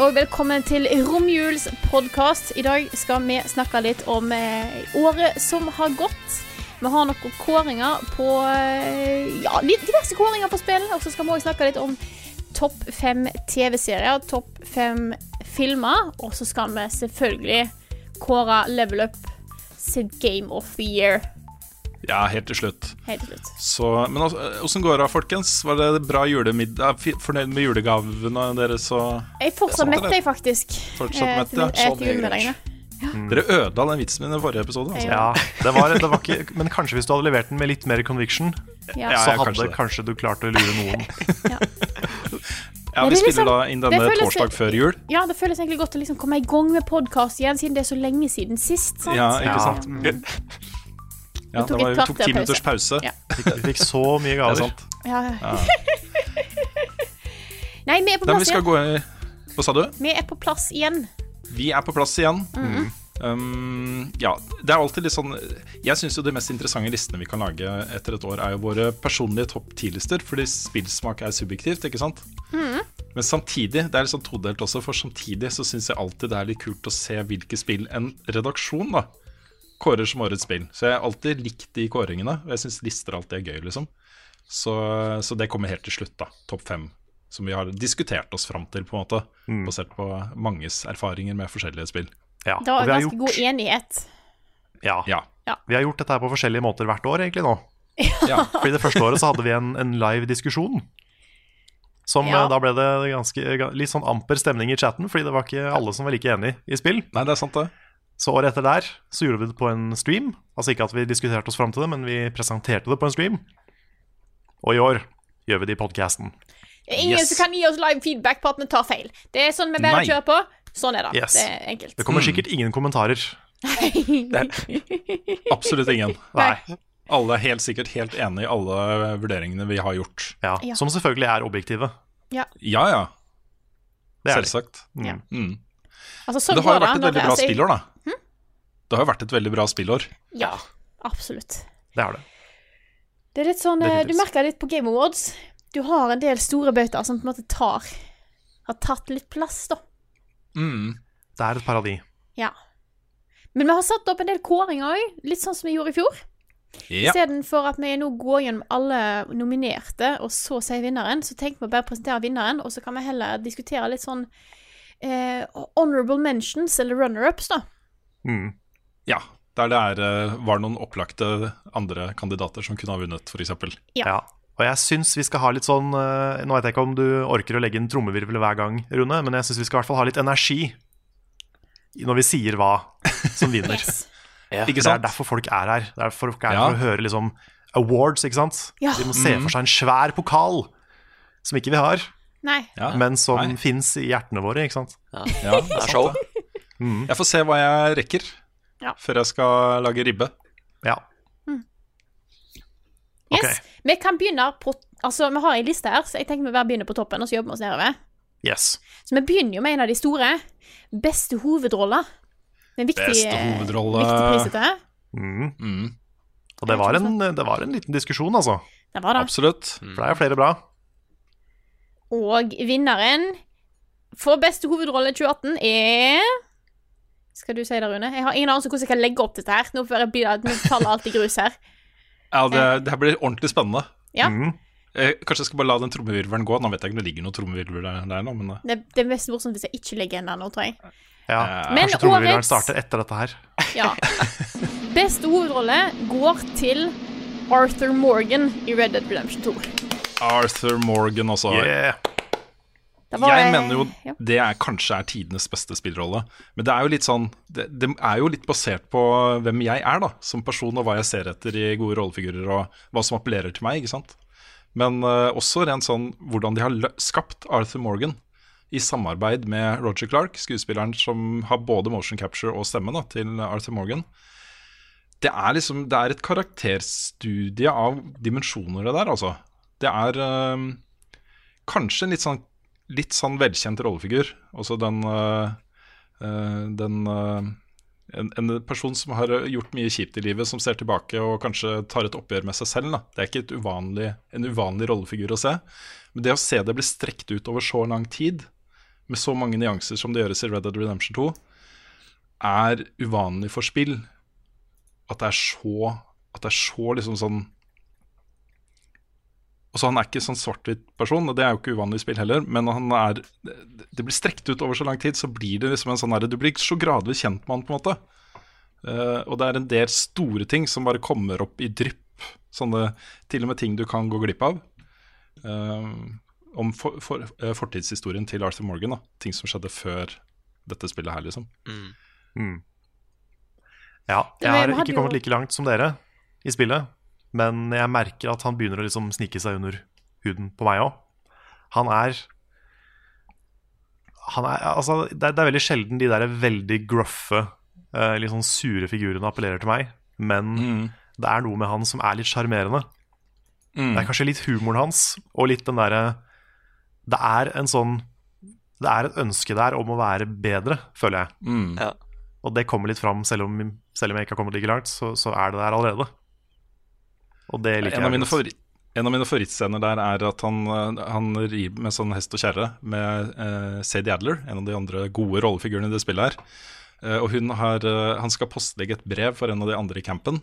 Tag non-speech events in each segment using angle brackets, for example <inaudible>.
Og velkommen til Romjuls podkast. I dag skal vi snakke litt om eh, året som har gått. Vi har noen kåringer på eh, Ja, diverse kåringer på spill. Og så skal vi også snakke litt om topp fem TV-serier, topp fem filmer. Og så skal vi selvfølgelig kåre Level Up sitt Game of the Year Ja, helt til slutt. helt til slutt. Så, men åssen går det, folkens? Var det bra julemiddag? Fornøyd med julegavene deres? så Jeg er fortsatt Sånn mett, jeg, faktisk. Fortsatt Eh, mett, ja. etter Sånn er det. Dere ødela den vitsen min i forrige episode. Altså. Ja. Ja, det var, det var ikke Men kanskje hvis du hadde levert den med litt mer conviction, Ja. Ja, så ja, hadde kanskje kanskje, du klart å lure noen. Ja, <laughs> Ja, Vi er spiller liksom- da inn denne føles- torsdag før jul. Ja, det føles egentlig godt å liksom komme i gang med podkast igjen, siden det er så lenge siden sist. Sant? Ja, ikke Ja. sant? Ja, tok det var, vi tok ti minutters pause. Ja. Vi fikk så mye Det er gaver. sant. Ja, ja. <laughs> Nei, vi er på plass igjen. gå Hva sa du? Vi er på plass igjen. Vi er på plass igjen. Mhm. Um, ja, det er alltid litt sånn Jeg syns jo de mest interessante listene vi kan lage etter et år, er jo våre personlige topp ti-lister, fordi spillsmak er subjektivt, ikke sant? Mhm. Men samtidig, det er litt sånn todelt også, for samtidig så syns jeg alltid det er litt kult å se hvilke spill en redaksjon da kårer som årets spill. Så jeg har alltid likt de kåringene, og jeg syns lister alltid er gøy, liksom. Så, så det kommer helt til slutt, da. Topp fem. Som vi har diskutert oss fram til, på en måte. Basert på manges erfaringer med forskjellige spill. Ja. Det var ganske gjort, god enighet. ja. Ja. Vi har gjort dette her på forskjellige måter hvert år, egentlig nå. <laughs> ja. Fordi det første året så hadde vi en, en live diskusjon. Som Ja. eh, Da ble det ganske, litt sånn amper stemning i chatten, fordi det var ikke alle som var like enig i spill. Nei, det er sant, det. Så året etter der så gjorde vi det på en stream. Altså ikke at vi diskuterte oss fram til det, men vi presenterte det på en stream. Og i år gjør vi det i podkasten. Ingen Yes. som kan gi oss live feedback på at vi tar feil. Det er sånn vi bare Nei. kjører på. Sånn er det. Yes. Det er enkelt. Det kommer sikkert ingen kommentarer. <laughs> Absolutt ingen. Nei. Alle er helt sikkert helt enig i alle vurderingene vi har gjort. Ja, Ja. Som selvfølgelig er objektive. Ja ja, Det er de. selvsagt. Ja. Mm. Altså, sånn det har jo vært et veldig bra jeg- spillår, da. Det har jo vært et veldig bra spillår. Ja, absolutt. Det er det. Det er litt sånn, Definitivt. Du Definitivt. merker litt på Game Awards. Du har en del store bøter som på en måte tar Har tatt litt plass, da. Mm. Det er et paradis. Ja. Men vi har satt opp en del kåringer òg, litt sånn som vi gjorde i fjor. Ja. Istedenfor at vi nå går gjennom alle nominerte, og så sier vinneren, så tenker vi bare å presentere vinneren, og så kan vi heller diskutere litt sånn eh, honorable mentions, eller runner-ups, da. Mm. ja. Der det er, eh, var noen opplagte andre kandidater som kunne ha vunnet, f.eks. Ja. Ja. Og jeg syns vi skal ha litt sånn eh, Nå vet jeg ikke om du orker å legge en trommevirvel hver gang, Rune, men jeg syns vi skal i hvert fall ha litt energi når vi sier hva som vinner. <laughs> Yes. Ikke Det er derfor folk er her. Det er derfor folk er Ja. her for å høre liksom awards, ikke sant? Ja. De må se Mm. for seg en svær pokal som ikke vi har, Nei. Ja. men som fins i hjertene våre, ikke sant? Ja, det er show. Mm. Jeg får se hva jeg rekker Ja. før jeg skal lage ribbe. Ja. Yes. okay. Vi kan begynne på Altså, vi har en liste her, så jeg tenker vi bare begynner på toppen, og så jobber vi oss nedover. Yes. Så vi begynner jo med en av de store. Beste hovedrolle. En viktig, Beste hovedrolle. viktig. Mm. Mm. Og det var, en, det var en liten diskusjon, altså. Det var det. Absolutt. For det er flere bra. Og vinneren for beste hovedrolle 2018 er Skal du si det, Rune? Jeg har ingen anelse om hvordan jeg kan legge opp dette her. Nå, får jeg bli, nå faller alt i grus her. <laughs> Ja, det, det her blir ordentlig spennende. Ja. Mm. Jeg, kanskje jeg skal bare la den trommevirvelen gå. Nå vet jeg ikke om det ligger noen trommevirvel der, der nå, men eh, Det, det er mest morsomt hvis jeg ikke legger en der nå, tror jeg. Ja. Eh, Men Kanskje trommevirvelen årets- starter etter dette her. <laughs> Ja. Beste hovedrolle går til Arthur Morgan i Red Dead Redemption 2. Arthur Morgan også. Yeah. Jeg mener jo ja. det er kanskje er tidenes beste spillrolle. Men det er jo litt sånn det, det er jo litt basert på hvem jeg er da som person, og hva jeg ser etter i gode rollefigurer, og hva som appellerer til meg. ikke sant? Men uh, også rent sånn hvordan de har lø- skapt Arthur Morgan i samarbeid med Roger Clark, skuespilleren som har både motion capture og stemme da, til Arthur Morgan. Det er liksom Det er et karakterstudie av dimensjoner, det der, altså. Det er uh, kanskje en litt sånn, litt sånn velkjent rollefigur. Altså den, uh, den øh, en, en person som har gjort mye kjipt i livet, som ser tilbake og kanskje tar et oppgjør med seg selv. Da. Det er ikke uvanlig, en uvanlig rollefigur å se. Men det å se det bli strekt ut over så lang tid, med så mange nyanser som det gjøres i Red Dead Redemption 2, er uvanlig for spill. At det er så At det er så liksom sånn Altså Han er ikke sånn svart-hvitt person, og det er jo ikke uvanlig i spill heller. Men han er det, blir strekt ut over så lang tid, så blir det liksom en sånn her, Du blir så gradvis kjent med han, på en måte. Uh, og det er en del store ting som bare kommer opp i drypp. Sånne til og med ting du kan gå glipp av. Uh, om for, for, uh, fortidshistorien til Arthur Morgan. Da. Ting som skjedde før dette spillet her, liksom. Mm. Ja, jeg har ikke kommet like langt som dere i spillet, men jeg merker at han begynner å liksom snike seg under huden på meg òg. Han er han er, altså, det, er, det er veldig sjelden de der veldig gruffe, eh, litt sånn sure figurene appellerer til meg, men det er noe med han som er litt sjarmerende. Mm. Det er kanskje litt humoren hans, og litt den derre Det er en sånn Det er et ønske der om å være bedre, føler jeg. Mm. Ja. Og det kommer litt fram, selv om, selv om jeg ikke har kommet like langt, så, så er det der allerede. Og det liker En av, mine godt. favoritt, en av mine favorittscener der er at han, eh, han rir med sånn hest og kjerre med eh, Sadie Adler, en av de andre gode rollefigurene i det spillet her. Eh, og hun har, eh, han skal postlegge et brev for en av de andre i campen.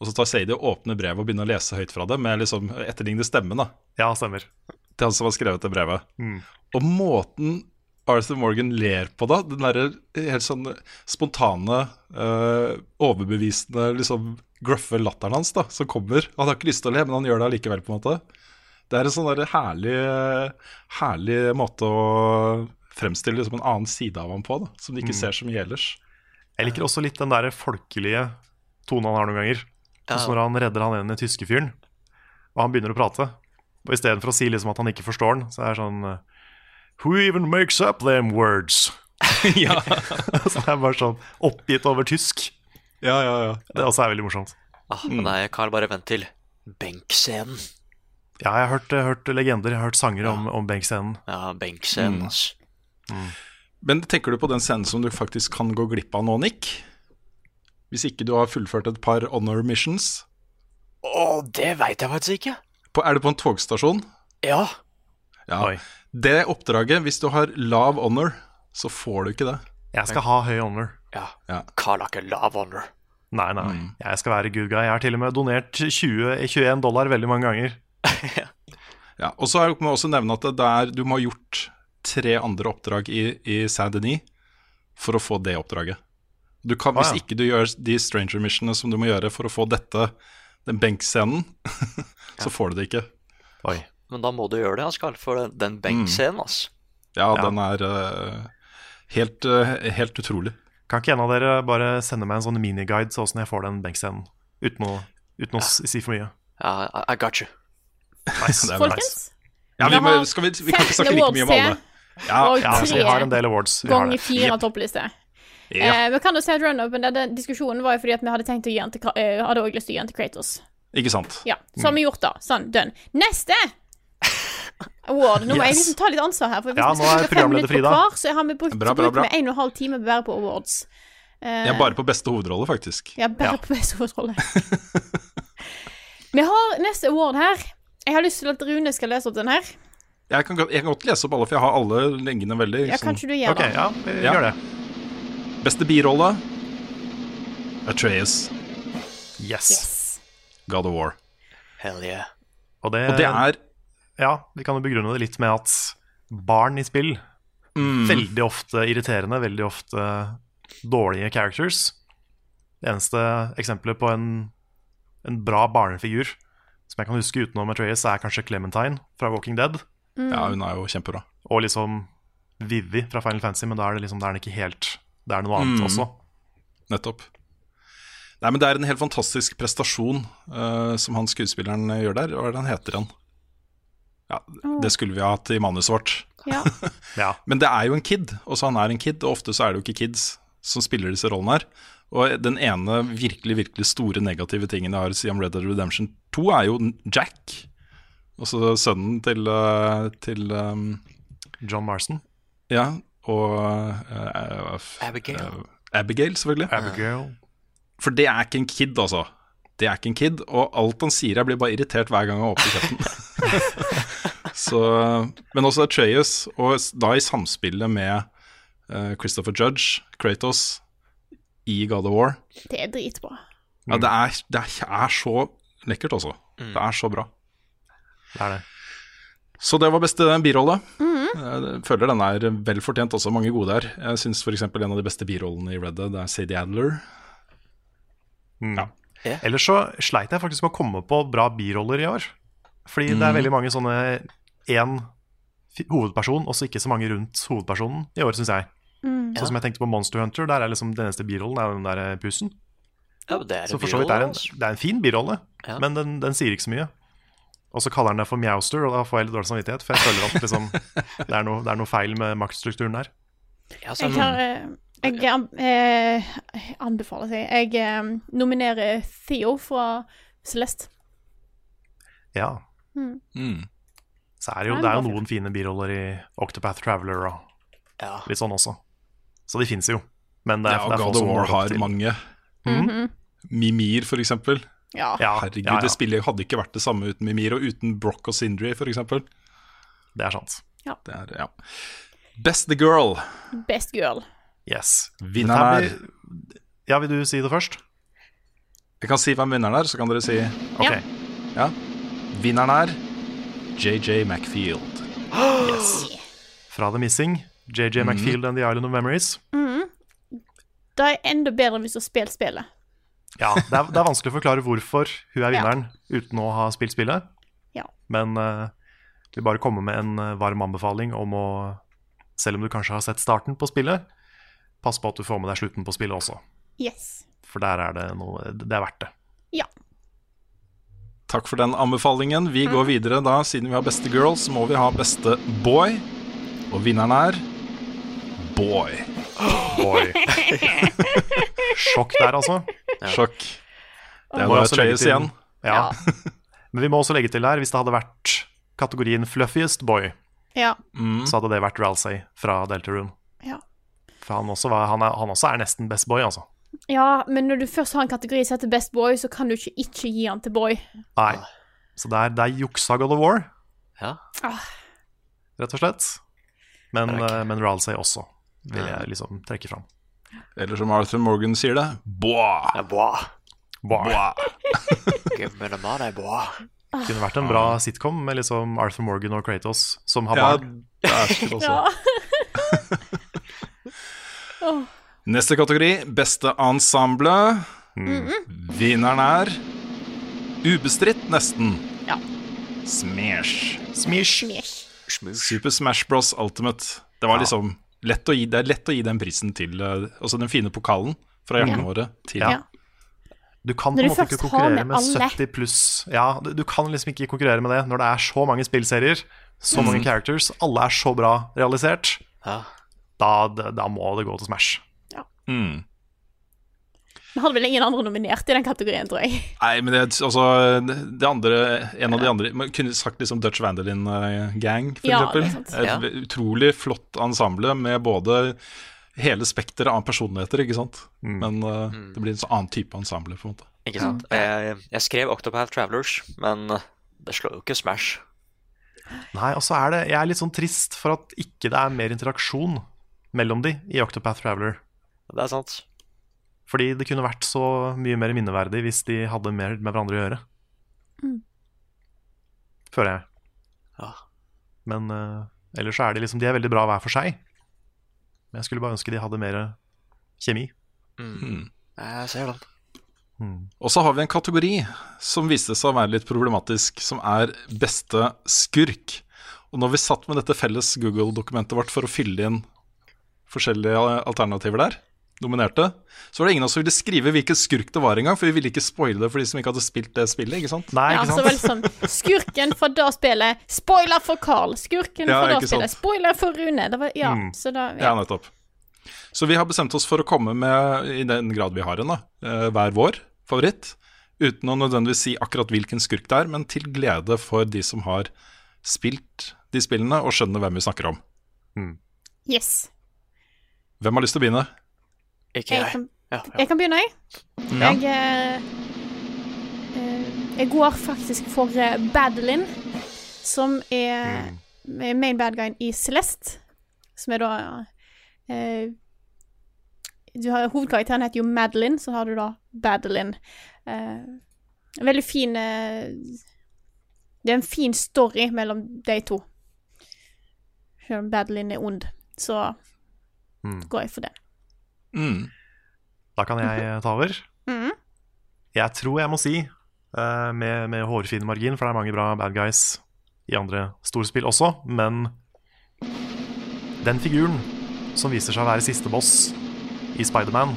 Og så tar Sadie og åpner brevet og begynner å lese høyt fra det, med liksom etterlignende stemmen da, Ja, stemmer. til han som har skrevet det brevet. Mm. Og måten Arthur Morgan ler på da, den derre helt sånn spontane, uh, overbevisende, liksom gruffe latteren hans da, som kommer. Han har ikke lyst til å le, men han gjør det allikevel, på en måte. Det er en sånn der herlig, herlig måte å fremstille liksom en annen side av ham på, da, som de ikke ser så mye ellers. Jeg liker også litt den der folkelige tonen han har noen ganger. Ja. Sånn når han redder han ene tyske fyren, og han begynner å prate. Og istedenfor å si liksom at han ikke forstår den, så er det sånn Who even makes up them words? <laughs> ja. <laughs> så det er bare sånn oppgitt over tysk. ja, ja, ja. Det også er veldig morsomt. Ah, men nei, Carl, bare vent til benkscenen. Ja, jeg har hørt, hørt legender, jeg har hørt sanger om, om benkscenen. Ja, benkscenen, Mm. altså. Men tenker du på den scenen som du faktisk kan gå glipp av nå, Nick? Hvis ikke du har fullført et par honor missions? Å, det veit jeg faktisk ikke. På, er det på en togstasjon? Ja. Ja. Oi. Det oppdraget, hvis du har lav honor, så får du ikke det. Jeg skal ha høy honor. ja. Ja. Karl har ikke lav honor. Nei, nei. Jeg skal være good guy. Jeg har til og med donert 20, 21 dollar veldig mange ganger. <laughs> Ja, og så må jeg også nevne at det der, du må ha gjort tre andre oppdrag i, i Saint-Denis for å få det oppdraget. Du kan, Ah, hvis ja. ikke du gjør de stranger missionene som du må gjøre for å få dette, den benkscenen, <laughs> så får du det ikke. Oi. Men da må du gjøre det, han Carl, for den, benkscenen, altså. Ja, Ja. den er uh, helt, uh, helt utrolig. Kan ikke en av dere bare sende meg en sånn miniguide så åssen jeg får den benkscenen? Uten å, uten å si for mye. Ja, I, I got you. Nice. <laughs> Folkens, Ja, vi, Vi må, skal vi, vi kan ikke snakke like mye om alle. Ja, og Ja, altså, vi har en del awards. Ganger fire av toppliste. ja. Eh, men kan du si at run-upen, den diskusjonen var jo fordi at vi hadde tenkt å gi den til eh, hadde også lyst til å gi den til Kratos. Ikke sant? Ja, så har vi gjort det. Sånn, done. Neste award. Nå må jeg liksom ta litt ansvar her. For hvis Ja, vi skal fem minutter på hver, så har vi brukt, Bra, bra, bra. vi en og en halv time bare på awards. Uh, Ja, bare på beste hovedrolle, faktisk. Ja, bare Ja. på beste hovedrolle. vi har neste award her. Jeg har lyst til at Rune skal lese opp den her. Jeg kan, godt- jeg kan godt lese opp alle, for jeg har alle lengene veldig. Ja, kanskje du gjør Ok, det? ja, vi Ja. gjør det. Beste birolle Atreas, Yes. Yes. God of War. Hell yeah. Og det, Og det er Ja, vi kan jo begrunne det litt med at barn i spill mm, Veldig ofte irriterende, veldig ofte dårlige characters. Det eneste eksempelet på en en bra barnefigur som jeg kan huske utenom Atreas, er kanskje Clementine fra Walking Dead. Ja, hun er jo kjempebra. Og liksom Vivi fra Final Fantasy, men da er det liksom, det er den ikke helt Det er noe annet Mm. også. Nettopp. Nei, men Det er en helt fantastisk prestasjon uh, som han skuespilleren eh, gjør der. Hva er det han heter igjen? Ja, Det skulle vi ha hatt i manuset vårt. Ja. <laughs> Ja. Men det er jo en kid, også han er en kid, og ofte så er det jo ikke kids som spiller disse rollene her. Og den ene virkelig, virkelig store negative tingen jeg har å si om Red Dead Redemption 2, er jo Jack. Altså sønnen til, eh, til um, John Marston. Ja, og uh, Abigail. Uh, Abigail, selvfølgelig. Abigail. For det er ikke en kid, altså. Det er ikke en kid, og alt han sier, jeg blir bare irritert hver gang han åpner kjeften. <laughs> Så, men også Atreus, og da i samspillet med uh, Christopher Judge, Kratos, i God of War. Det er dritbra. Ja, det, er, det er, så lekkert, altså. Det er så bra. Det er det. Så det var beste birolle. Jeg føler den er vel fortjent også, mange gode her. Jeg syns f.eks. en av de beste birollene i Red Dead er Sadie Adler. Mm. Ellers så sleit jeg faktisk med å komme på bra biroller i år. Fordi det er veldig mange sånne én hovedperson, og så ikke så mange rundt hovedpersonen i år, syns jeg. Sånn som jeg tenkte på Monster Hunter, der er liksom den eneste birollen er den der pusen. pussen. Ja, det er Så for så vidt er en, altså. det er en fin birolle, Ja. men den, den sier ikke så mye. Og så kaller han det for Mjauster, og da får jeg litt dårlig samvittighet, for jeg føler at liksom, <laughs> det, er noe, det er noe feil med maktstrukturen der. Ja, så, Jeg, har, eh, jeg eh, anbefaler seg. Jeg eh, nominerer Theo fra Celeste. Ja. Mm. Så er det jo, det er jo noen fine biroller i Octopath Traveler og ja. litt sånn også. Så de fins jo. Men det er, Ja, det og er God of War har mange. Mhm. Mimir, for eksempel. Ja. Herregud, ja, ja. det spillet hadde ikke vært det samme uten Mimir, og uten Brock og Sindri, for eksempel. Det er sant. Det er, ja. Best the girl. Best girl. Yes. Vinneren er Ja, vil du si det først? Jeg kan si hvem vinneren er, så kan dere si Ok. Ja. ja. Vinneren er JJ McField. Yes. Fra The Missing, JJ McField and The Island of Memories. Det er enda bedre hvis du har spilt spillet. Ja, det er, det er vanskelig å forklare hvorfor hun er Ja. vinneren uten å ha spilt spillet. Ja. Men uh, vi bare komme med en eh, varm anbefaling om å, selv om du kanskje har sett starten på spillet, pass på at du får med deg slutten på spillet også. Yes. For der er det noe Det er verdt det. Ja. Takk for den anbefalingen. Vi går videre da. Siden vi har beste girl, så må vi ha beste boy. Og vinneren er boy. Boy. Sjokk der, altså. Sjokk. Det Må var til- igjen. Ja. <laughs> Men vi må også legge til her, hvis det hadde vært kategorien fluffiest boy, Ja. Mm. så hadde det vært Ralsei fra Deltarune. Ja. For han også, var, han, er, han også er nesten best boy, altså. ja, men når du først har en kategori som heter Best Boy, så kan du ikke ikke gi han til Boy. Nei. Så det er, det er juksa God of War, ja. rett og slett. Men, Det eh, men Ralsei også, vil jeg liksom trekke fram. Eller som Arthur Morgan sier det, boy. ja me the money, boah. <laughs> Kunne vært en bra sitcom med liksom Arthur Morgan og Kratos som har barn. Ja, det er også. Ja. <laughs> <laughs> Neste kategori, beste ensemble. Vinneren er ubestridt, nesten. Ja. Smash. Smish. Super Smash Bros. Ultimate. Det var Ja. liksom lett å gi, det er lett å gi den prisen til eh, Altså den fine pokalen fra hjertene våre til Ja. Ja. Du kan på en måte ikke konkurrere med med 70 pluss Ja, du, du kan liksom ikke konkurrere med det når det er så mange spillserier, så Mm. mange characters, alle er så bra realisert. Ja. Da, da må det gå til Smash. mm. Vi hadde vel ingen andre nominert i den kategorien, tror jeg. Nei, men det, altså, det andre En av de andre Man kunne sagt liksom Dutch Vandelin eh, Gang, for Ja, eksempel. sant. Et Ja. utrolig flott ensemble med både hele spekteret av personligheter, ikke sant. Mm. Men eh, det blir en sånn annen type ensemble, på en måte. Ikke sant? Jeg, jeg skrev Octopath Travelers, men det slår jo ikke Smash. Nei, og så er det Jeg er litt sånn trist for at ikke det er mer interaksjon mellom de i Octopath Traveler. Det er sant. Fordi det kunne vært så mye mer minneverdig hvis de hadde mer med hverandre å gjøre. Føler jeg. Ja. Men uh, ellers så er de liksom De er veldig bra hver for seg. Men jeg skulle bare ønske de hadde mer kjemi. Mm. Jeg ser den. Og så har vi en kategori som viste seg å være litt problematisk, som er beste skurk. Og når vi satt med dette felles Google-dokumentet vårt for å fylle inn forskjellige alternativer der, Dominerte. så var det ingen av oss som ville skrive hvilken skurk det var engang, for vi ville ikke spoile det for de som ikke hadde spilt det spillet, ikke sant? Nei, Ja, ikke så var vel sånn Skurken for da spillet. Spoiler for Carl. Skurken Ja, for da spillet. Spoiler for Rune. Det var, ja, Mm. så da Ja, ja. nettopp. Så vi har bestemt oss for å komme med, i den grad vi har en, da, eh, hver vår favoritt. Uten å nødvendigvis si akkurat hvilken skurk det er, men til glede for de som har spilt de spillene og skjønner hvem vi snakker om. Yes. Hvem har lyst til å begynne? Ikke Jeg jeg. kan, Ja, ja. jeg kan begynne, jeg. Ja. Jeg, eh, eh, jeg går faktisk for Badelin, som er mm. main bad guyen i Celeste. Som er da eh, du har, Hovedkarakteren heter jo Madeline, så har du da Badelin. Eh, veldig fin eh, Det er en fin story mellom de to. Selv om Badelin er ond, så Mm. går jeg for den. Mm. Da kan jeg eh, ta over. Mm. Jeg tror jeg må si, eh, med, med hårfin margin, for det er mange bra bad guys i andre storspill også, men den figuren som viser seg å være siste boss i Spiderman,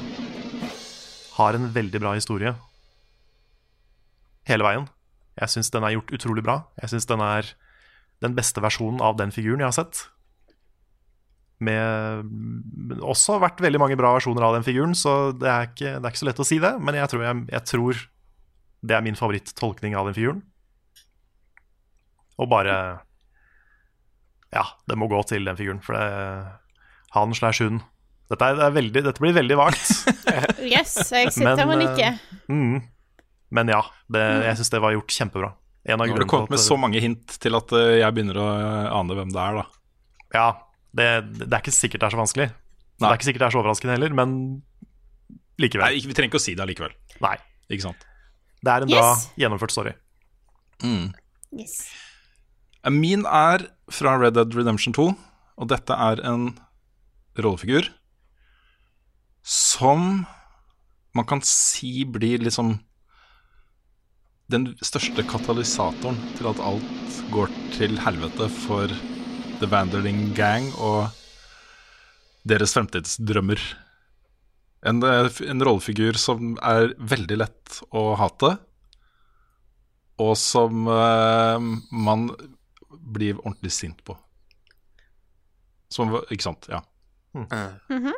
har en veldig bra historie hele veien. Jeg syns den er gjort utrolig bra. Jeg syns den er den beste versjonen av den figuren jeg har sett. Med men også vært veldig mange bra versjoner av den figuren, så det er ikke, det er ikke så lett å si det. Men jeg tror, jeg, jeg tror det er min favorittolkning av den figuren. Og bare Ja, det må gå til den figuren, for det Han slash hun. Dette, er, det er veldig, dette blir veldig vagt. <laughs> Yes, jeg sitter Men, eh, nikker. Mm. Men ja, det, jeg syns det var gjort kjempebra. En av Nå har du kommet med at- så mange hint til at eh, jeg begynner å ane hvem det er, da. Ja, det, det er ikke sikkert det er så vanskelig. Det er ikke sikkert det er så overraskende heller, men likevel. Nei, Vi trenger ikke å si det allikevel. Nei. Ikke sant? Det er en bra Yes. gjennomført story. Mm. Yes. Min er fra Red Dead Redemption 2, og dette er en rollefigur som man kan si blir liksom den største katalysatoren til at alt går til helvete for The Vanderling Gang og deres fremtidsdrømmer. En, eh, en rollefigur som er veldig lett å hate, og som uh, man blir ordentlig sint på. Som, ikke sant? Ja. Mm.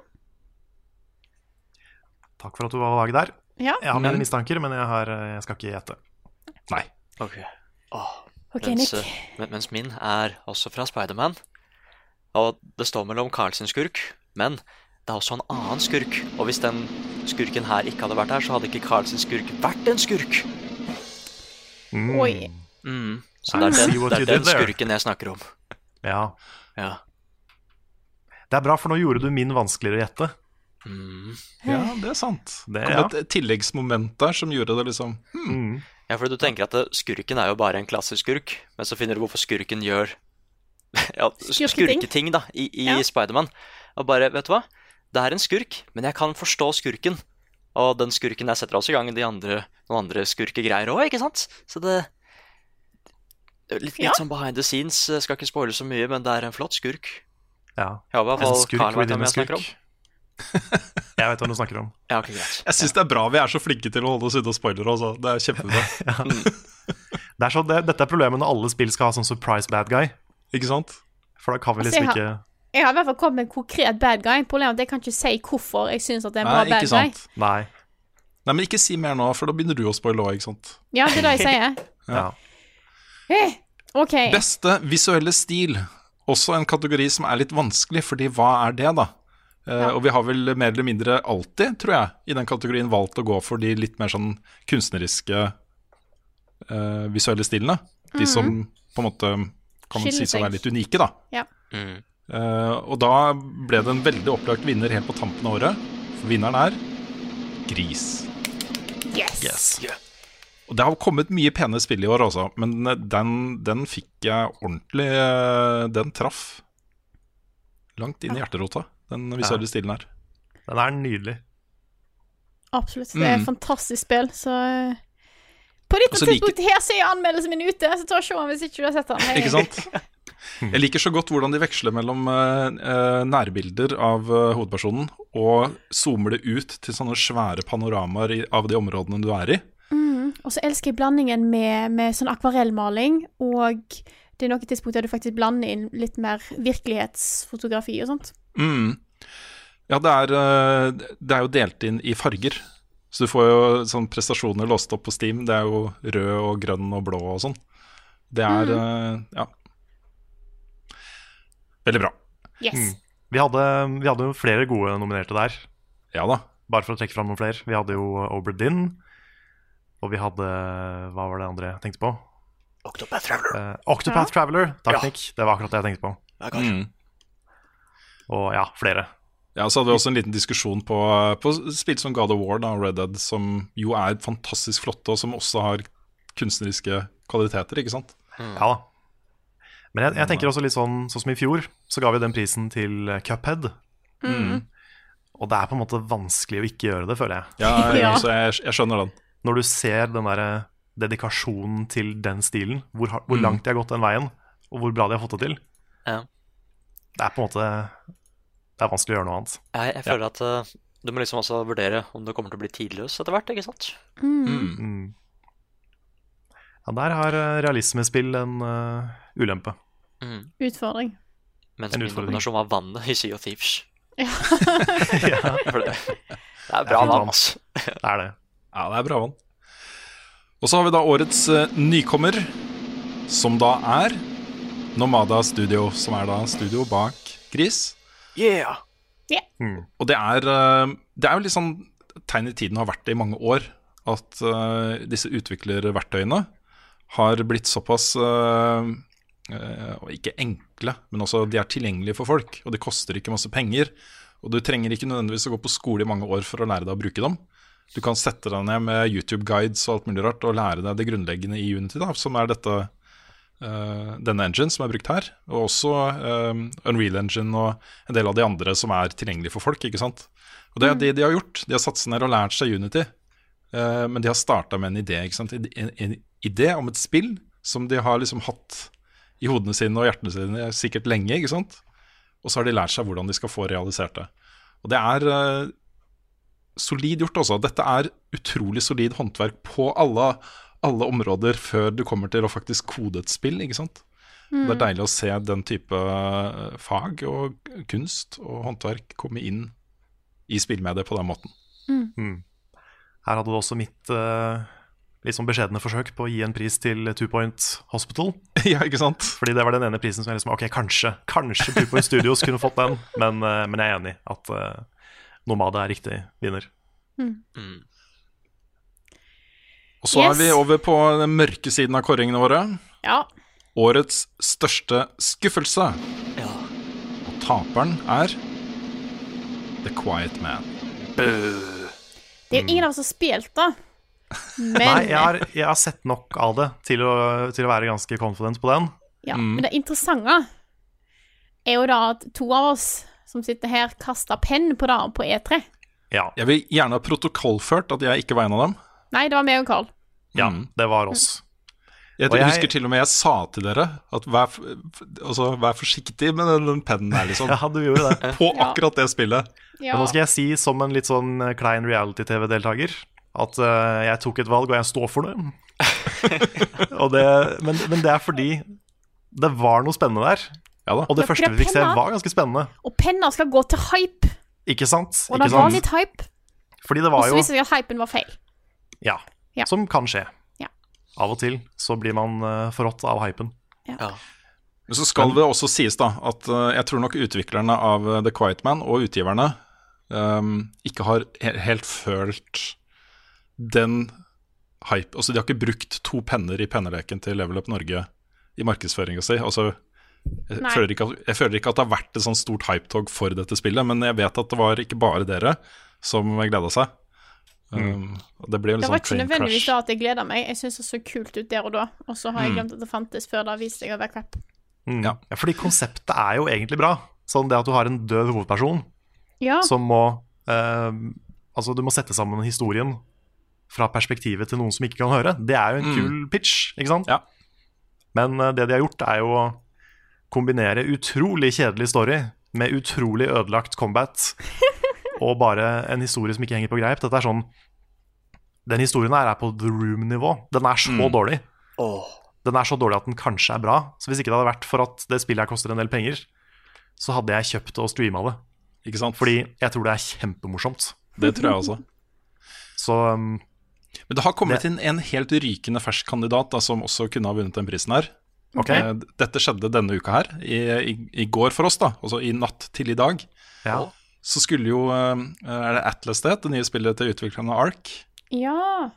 Takk for at du var vag der. Ja, Jeg har mine Men- mistanker, men jeg, har, jeg skal ikke gjette. Nei. Okay. Åh, OK, mens, Nick. eh, mens min er også fra Spiderman. Og det står mellom Carl sin skurk, men det er også en annen skurk. Og hvis den skurken her ikke hadde vært her, så hadde ikke Carl sin skurk vært en skurk. Mm. Oi. Mm. Så det er den, det er den skurken jeg snakker om. Ja. Ja. Det er bra, for nå gjorde du min vanskeligere å gjette. Mm. ja, det er sant. Det- er ja. et tilleggsmoment der som gjorde det liksom Mm. Ja, for du tenker at skurken er jo bare en klassisk skurk, men så finner du hvorfor skurken gjør <laughs> ja, Skurketing. skurketing da, i, i Ja. Spiderman. Og bare, vet du hva? Det er en skurk, men jeg kan forstå skurken. Og den skurken der setter også i gang de andre, noen andre skurkegreier òg, ikke sant? Så det Litt, litt Ja. sånn behind the scenes, jeg skal ikke spoile så mye, men det er en flott skurk. Ja. Jeg håper i hvert En fall skurk Carl vet hvem jeg snakker om. skurk. <laughs> Jeg vet hva du snakker om. Ja, okay, greit. Jeg syns det er bra vi er så flinke til å holde oss unna spoilere også. Det er kjempebra. <laughs> Det er så, det, dette er problemet når alle spill skal ha sånn surprise bad guy. ikke sant? For da kan vi Altså, liksom jeg ikke Jeg har i hvert fall kommet med en konkret bad guy. Problemet er at jeg kan ikke si hvorfor jeg syns det er en bra Nei, bad ikke guy. sant? Nei. Nei, men ikke si mer nå, for da begynner du å spoile òg, ikke sant. Ja, det er det jeg sier. <laughs> Ja. Eh, OK. Beste visuelle stil. Også en kategori som er litt vanskelig, fordi hva er det, da? Eh, Ja. Og vi har vel mer eller mindre alltid, tror jeg, i den kategorien valgt å gå for de litt mer sånn kunstneriske uh, visuelle stilene. De som på en måte kan man sies å være litt unike, da. Ja. Mm. Uh, og da ble det en veldig opplagt vinner helt på tampen av året. For vinneren er Gris. Yes. Yes. Og det har kommet mye pene spill i år også, men den, den fikk jeg ordentlig Den traff langt inn i hjerterota, den visuelle stilen her. Den er nydelig. Absolutt. Det er et Mm. fantastisk spill, så eh, På dette liker- tidspunktet her så er anmeldelsen min ute, så ta og se den hvis ikke du har sett den. Ikke sant? <laughs> Jeg liker så godt hvordan de veksler mellom eh, nærbilder av uh, hovedpersonen og zoomer det ut til sånne svære panoramaer i, av de områdene du er i. Mm. Og så elsker jeg blandingen med, med sånn akvarellmaling, og det er noen tidspunkt der du faktisk blander inn litt mer virkelighetsfotografi og sånt. Mm. Ja, det er, eh, det er jo delt inn i farger. Så du får jo sånn prestasjoner låst opp på Steam. Det er jo rød og grønn og blå og sånn. Det er mm. ja. Veldig bra. Yes. Mm. Vi hadde, vi hadde jo flere gode nominerte der. Ja da. Bare for å trekke fram noen flere. Vi hadde jo Oberdin. Og vi hadde Hva var det andre jeg tenkte på? Octopath Traveler. Eh, Octopath Traveler. Takk, Ja. Nick. Det var akkurat det jeg tenkte på. Ja, kanskje. Mm. Og ja, flere. Ja, Så hadde vi også en liten diskusjon på, på spill som God of War da, og Red Dead, som jo er fantastisk flotte, og som også har kunstneriske kvaliteter, ikke sant? Ja da. Men jeg, jeg tenker også litt sånn Sånn som i fjor, så ga vi den prisen til eh, Cuphead. Mm. Og det er på en måte vanskelig å ikke gjøre det, føler jeg. Ja, <laughs> Ja. Så jeg, jeg skjønner den. Når du ser den der dedikasjonen til den stilen, hvor, hvor Mm. langt de har gått den veien, og hvor bra de har fått det til. Ja. Det er på en måte Det er vanskelig å gjøre noe annet. Jeg, jeg føler at uh, du må liksom også vurdere om du kommer til å bli tidløs etter hvert, ikke sant? Mm. Mm. Ja, der har eh, realismespill en uh, ulempe. Mm. Utfordring. Mens En min kombinasjon var vannet i Sea of Thieves. Ja. <laughs> For det, det er bra vann. altså. Det er det. Ja, det er bra vann. Og så har vi da årets uh, nykommer, som da er Nomada Studio, som er da studio bak Gris. Yeah! Mm. Og det er, eh, det er jo litt sånn tegn i tiden har vært det i mange år, at uh, disse utviklerverktøyene har blitt såpass uh, uh, ikke enkle, men også de er tilgjengelige for folk, og det koster ikke masse penger. Og du trenger ikke nødvendigvis å gå på skole i mange år for å lære deg å bruke dem. Du kan sette deg ned med YouTube-guides og alt mulig rart og lære deg det grunnleggende i Unity, da, som er dette, denne engine som er brukt her. Og også eh, Unreal Engine og en del av de andre som er tilgjengelige for folk. ikke sant? Og det er det de har gjort. De har satt seg ned og lært seg Unity. eh, men de har starta med en idé. ikke sant? En, en idé om et spill som de har liksom hatt i hodene sine og hjertene sine sikkert lenge. ikke sant? Og så har de lært seg hvordan de skal få realisert det. Og det er uh, solid gjort også. Dette er utrolig solid håndverk på alle, alle områder før du kommer til å faktisk kode et spill. ikke sant? Det er deilig å se den type eh, fag og kunst og håndverk komme inn i spillmediet på den måten. Mm. Her hadde du også mitt uh, litt sånn beskjedne forsøk på å gi en pris til Two Point Hospital. <laughs> ja, ikke sant? Fordi det var den ene prisen som jeg liksom Ok, kanskje Kanskje Two Point Studios kunne fått den, men, uh, men jeg er enig at uh, Nomade er riktig vinner. Mm. Og så Yes. er vi over på den mørke siden av kåringene våre. Ja. Årets største skuffelse. Ja. Og taperen er The Quiet Man. Det er jo ingen av oss som har spilt, da. <laughs> Men, Nei, jeg har, jeg har sett nok av det til å, til å være ganske confident på den. ja, Mm. men det interessante er jo da at to av oss som sitter her, kasta penn på det på E3. Ja, Jeg vil gjerne ha protokollført at jeg ikke var en av dem. Nei, det var meg og Carl. ja Mm. det var oss. Jeg, Og jeg- husker til og med jeg sa til dere at vær, altså, vær forsiktig med den, den pennen her, liksom. <laughs> Ja, du gjorde det. <laughs> På Ja. akkurat det spillet. Ja. Men nå skal jeg si som en litt sånn eh, klein reality-TV-deltaker at uh, jeg tok et valg, og jeg står for det. <laughs> og det men, men det er fordi det var noe spennende der. Ja da. Og det Ja, første vi fikk se, var ganske spennende. Og penner skal gå til hype, Ikke sant? og det var litt hype. Fordi det Og var så jo viste det seg at hypen var feil. Ja. Ja. Som kan skje. Ja. Av og til så blir man uh, forrådt av hypen. ja. Men så skal det også sies da at uh, jeg tror nok utviklerne av eh, The Quiet Man og utgiverne um, ikke har he helt følt den hype Altså de har ikke brukt to penner i penneleken til Level Up Norge i markedsføringa si. Altså, jeg, føler ikke at, jeg føler ikke at det har vært et sånt stort hypetog for dette spillet, men jeg vet at det var ikke bare dere som gleda seg. Um, det Det var sånn ikke nødvendigvis da at jeg gleda meg. Jeg syntes det så kult ut der og da, og så har jeg Mm. glemt at det fantes før det viste seg å være crap. Mm. Ja. Fordi konseptet er jo egentlig bra. Sånn det at du har en død hovedperson Ja. som må eh, Altså, du må sette sammen historien fra perspektivet til noen som ikke kan høre. Det er jo en kul pitch, ikke sant? Ja. Men eh, det de har gjort, er jo å kombinere utrolig kjedelig story med utrolig ødelagt combat <laughs> og bare en historie som ikke henger på greip. Dette er sånn Den historien her er på The Room-nivå. Den er så dårlig. Den er så dårlig at den kanskje er bra. Så hvis ikke det hadde vært for at det spillet her koster en del penger, så hadde jeg kjøpt og streama det. Ikke sant? Fordi jeg tror det er kjempemorsomt. Det tror jeg også. <laughs> Så um, Men det har kommet Det- inn en helt rykende fersk kandidat da, som også kunne ha vunnet den prisen her. ok, Eh, Dette skjedde denne uka her, i, i, i går for oss, da, altså i natt til i dag. ja. Så skulle jo eh, Er det Atlas det, det nye spillet til utviklerne Ark? Ja.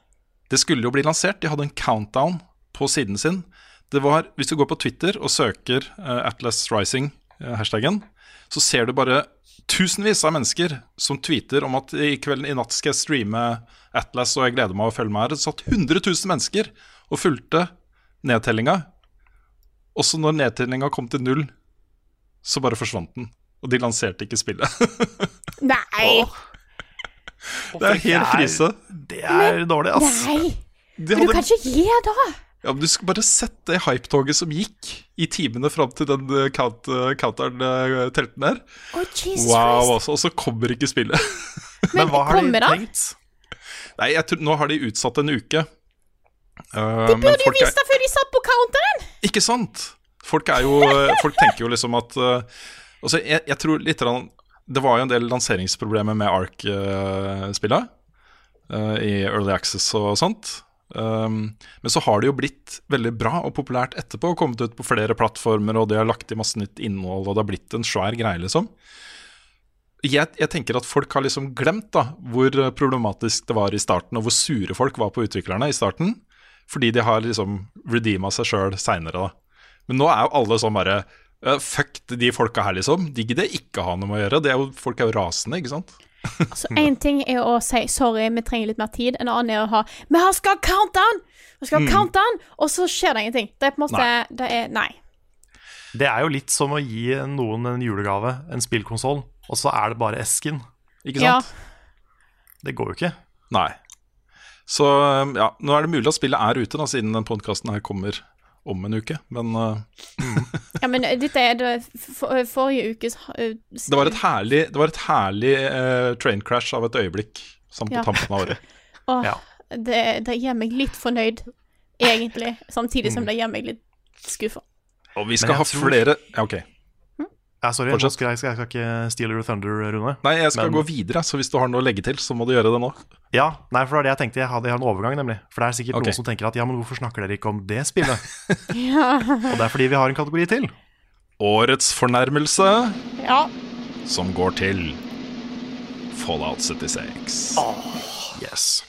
Det skulle jo bli lansert. De hadde en countdown på siden sin. Det var, Hvis du går på Twitter og søker eh, Atlas Rising, eh, hashtaggen, så ser du bare tusenvis av mennesker som tweeter om at i kvelden i natt skal jeg streame Atlas, og jeg gleder meg å følge med her. Det satt 100 000 mennesker og fulgte nedtellinga. Også når nedtellinga kom til null, så bare forsvant den. Og de lanserte ikke spillet. <laughs> Nei! det er helt krise. Det er dårlig, ass. Nei! De Men du kan ikke gi da! Ja, men Du skal bare sett det hypetoget som gikk i timene fram til den eh, count, eh, counteren-telten der. Oh, Jesus Wow, altså, Og så kommer ikke spillet. Men, hva har de tenkt? Nei, jeg tror, nå har de utsatt en uke. Uh, De burde jo folk visst det før de satt på counteren! Ikke sant? Folk er jo eh, Folk tenker jo liksom at eh, Altså, jeg, jeg tror litt Det var jo en del lanseringsproblemer med Ark-spillet. I Early Access og sånt. Um, men så har det jo blitt veldig bra og populært etterpå. og Kommet ut på flere plattformer, og de har lagt i masse nytt innhold, og det har blitt en svær greie, liksom. Jeg, jeg tenker at folk har liksom glemt da hvor problematisk det var i starten, og hvor sure folk var på utviklerne i starten. Fordi de har liksom redeema seg sjøl seinere, da. Men nå er jo alle sånn bare «Ja, Fuck de folka her, liksom. De gidder ikke ha noe med å gjøre. Det er jo, folk er jo rasende, ikke sant? Altså, Én ting er å si 'sorry, vi trenger litt mer tid', en annen er å ha 'vi har skal ha countdown', vi skal ha countdown, og så skjer det ingenting. Det er på en måte Nei. Det er Nei. Det er jo litt som å gi noen en julegave, en spillkonsoll, og så er det bare esken. Ikke Ja. sant? Det går jo ikke. Nei. Så ja, nå er det mulig at spillet er ute, da, siden den podkasten her kommer om en uke. Men uh, <laughs> ja, men dette er det for, forrige ukes uh, det var et herlig, det var et herlig uh, train crash av et øyeblikk sånn på Ja. tampen av året. <laughs> Åh, Ja. det, det gjør meg litt fornøyd, egentlig. Samtidig som det gjør meg litt skuffa. Og vi skal ha ha tror- flere Ja, ok. Ja, sorry, skal jeg, skal, jeg skal ikke steal your thunder, Rune. Nei, jeg skal Men- gå videre, så hvis du har noe å legge til, så må du gjøre det nå. Ja, nei, for det er det jeg tenkte. Jeg har en overgang, nemlig. For det er sikkert okay. noen som tenker at ja, men hvorfor snakker dere ikke om det spillet? <laughs> Ja. Og det er fordi vi har en kategori til. Årets fornærmelse, ja. som går til Fallout 76. Yes.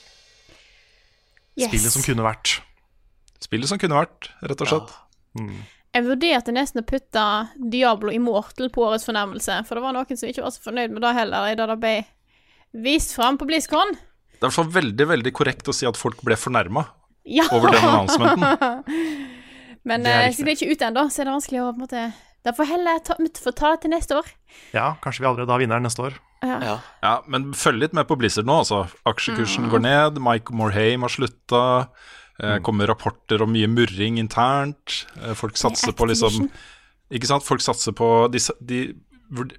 Yes. Spillet som kunne vært. Spillet som kunne vært, rett og slett. Jeg vurderte nesten å putte Diablo Immortal på årets fornærmelse, for det var noen som ikke var så fornøyd med det heller, da det ble vist fram på BlizzCon. Det er i fall veldig veldig korrekt å si at folk ble fornærma Ja. over den annonsementen. <laughs> Men Det eh, siden det er ikke ute ennå, så er det vanskelig å på en måte Da får heller ta, får ta det til neste år. Ja, kanskje vi allerede har vinneren neste år. Ja. Ja, men følg litt med på Blizzard nå, altså. Aksjekursen går ned, Mike Morhaime har slutta. Eh, kommer rapporter om mye murring internt. Eh, folk satser på liksom Ikke sant? Folk satser på De, de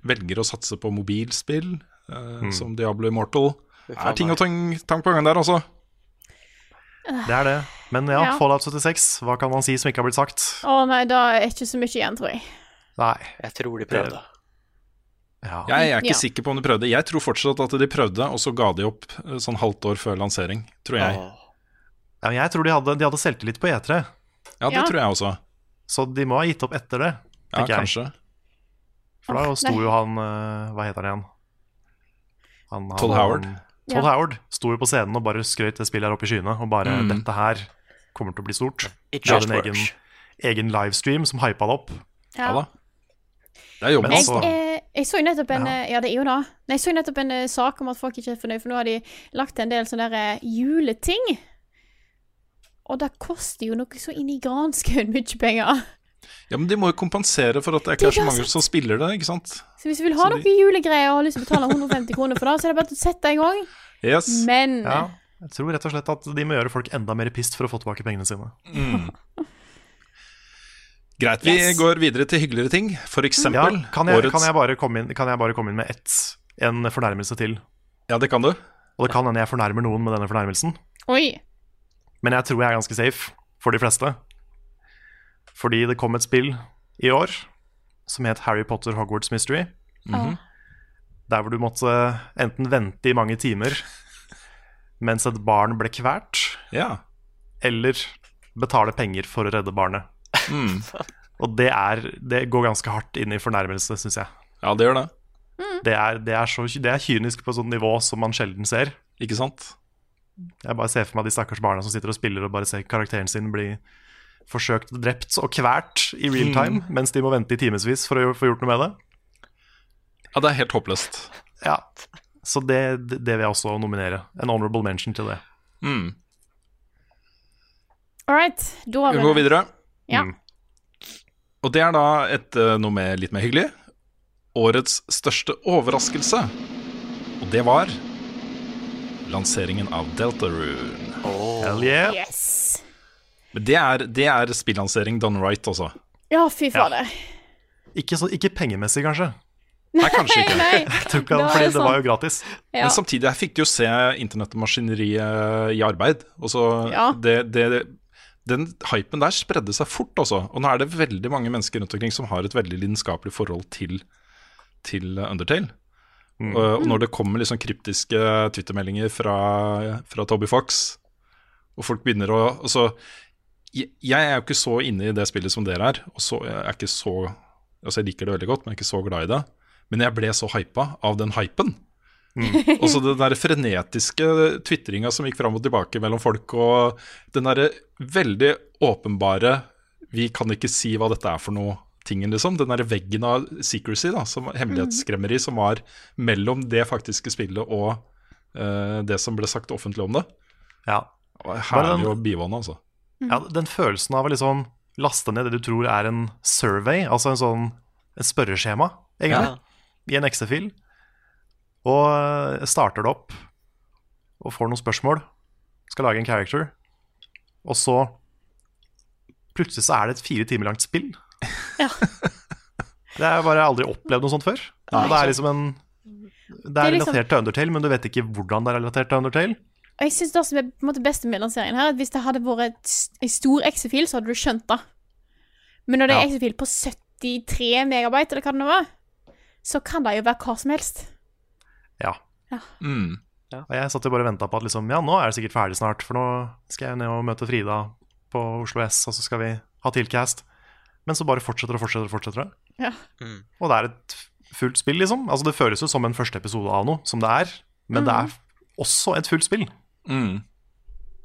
velger å satse på mobilspill, eh, som Diablo Immortal. Det er ting og tang, tang på gangen der, altså. Det er det. Men ja, Ja. Fallout 76, hva kan man si som ikke har blitt sagt? Å nei, da er ikke så mye igjen, tror jeg. Nei. Jeg tror de prøvde. Ja. Jeg er ikke Ja. sikker på om de prøvde. Jeg tror fortsatt at de prøvde, og så ga de opp eh, sånn halvt år før lansering, tror jeg. Åh. Ja, men jeg tror de hadde, de hadde selvtillit på E3, Ja, det Ja. tror jeg også. så de må ha gitt opp etter det. Ja, tenker jeg. kanskje. For da sto jo han eh, Hva heter han igjen? Han, han, Todd Howard. Han, Todd Ja. Howard sto jo på scenen og bare skrøt det spillet her oppe i skyene. Og bare Mm. 'Dette her kommer til å bli stort'. It just en egen, egen livestream som hypa det opp. Ja da. Det er jobben, altså. Jeg, altså- eh, jeg så nettopp en Ja. eh, Ja, det er jo da. Jeg så nettopp en sak om at folk ikke er fornøyd, for nå har de lagt til en del sånne der, juleting. Og det koster jo noe så inn i granskauen <laughs> mye penger. Ja, Men de må jo kompensere for at det ikke Det er så mange som spiller det, ikke sant? Så hvis du vil ha Så noen de- julegreier og har lyst til å betale 150 kroner for det, så er det bare å sette i gang. Yes. Men Ja, jeg tror rett og slett at de må gjøre folk enda mer pissed for å få tilbake pengene sine. Greit, vi Yes. går videre til hyggeligere ting. For Ja, eksempel kan, jeg, årets kan, jeg bare komme inn, kan jeg bare komme inn med ett, en fornærmelse til? Ja, det kan du. Og det kan hende jeg fornærmer noen med denne fornærmelsen, Oi. Men jeg tror jeg er ganske safe for de fleste. Fordi det kom et spill i år som het Harry Potter Hogwarts Mystery. Ah. Der hvor du måtte enten vente i mange timer mens et barn ble kvært, Ja. eller betale penger for å redde barnet. Mm. <laughs> Og det, er, det går ganske hardt inn i fornærmelse, syns jeg. ja, det gjør det. Det er, det, er så, det er kynisk på et sånt nivå som man sjelden ser. Ikke sant? Jeg bare ser for meg de stakkars barna som sitter og spiller og bare ser karakteren sin bli forsøkt drept og kvært i real time, mens de må vente i timevis for å få gjort noe med det. Ja, det er helt håpløst. Ja, Så det, det vil jeg også nominere. En honorable mention til det. Mm. All right. Da har Vi vi går videre. Ja. Mm. Og det er da et, eh, noe med litt mer hyggelig. Årets største overraskelse. Og det var lanseringen av Deltarune. Hell yeah. Yes. Men det er, det er spillansering done right, altså. Ja, fy fader. Ikke, så, ikke pengemessig, kanskje. Nei, kanskje ikke. Nei. <laughs> Jeg ikke, Da er fordi det det var jo gratis. Ja. Men samtidig, jeg fikk jo se internettmaskineriet i arbeid. Og så Ja. det, det, den hypen der spredde seg fort, altså. Og nå er det veldig mange mennesker rundt omkring som har et veldig lidenskapelig forhold til, til Undertale. Og, og når det kommer liksom kryptiske twittermeldinger fra, fra Toby Fox, og folk begynner å altså, jeg, jeg er jo ikke så inne i det spillet som dere er. Og så, jeg er ikke så Altså jeg liker det veldig godt, men jeg er ikke så glad i det. Men jeg ble så hypa av den hypen. <laughs> Og så den der frenetiske tvitringa som gikk fram og tilbake mellom folk, og den derre veldig åpenbare 'vi kan ikke si hva dette er for noe' tingen, liksom. Den derre veggen av secrecy, da, som, hemmelighetsskremmeri, som var mellom det faktiske spillet og uh, det som ble sagt offentlig om det. Ja. Det var herlig å bivåne, altså. ja, Den følelsen av å liksom laste ned det du tror er en survey, altså en sånn et spørreskjema, egentlig, i en XE-fil, og eh, starter det opp og får noen spørsmål, skal lage en character, og så plutselig så er det et fire timer langt spill. Ja. <laughs> det har jeg bare aldri opplevd noe sånt før. Og det er liksom en Det er er liksom- relatert til Undertale, men du vet ikke hvordan det er relatert til Undertale. Og jeg synes det som er på en måte beste med lanseringen her, at hvis det hadde vært en stor Excel-fil, så hadde du skjønt det. Men når det er Ja. Excel-fil på 73 megabyte, eller hva det nå var, så kan det jo være hva som helst. Ja. Mm. Og jeg satt jo bare og venta på at liksom, ja, nå er det sikkert ferdig snart, for nå skal jeg ned og møte Frida på Oslo S, og så skal vi ha Tilcast. Men så bare fortsetter og fortsetter og fortsetter det. mm. Og det er et fullt spill, liksom. Altså Det føles jo som en første episode av noe, som det er, men det er også et fullt spill. Mm.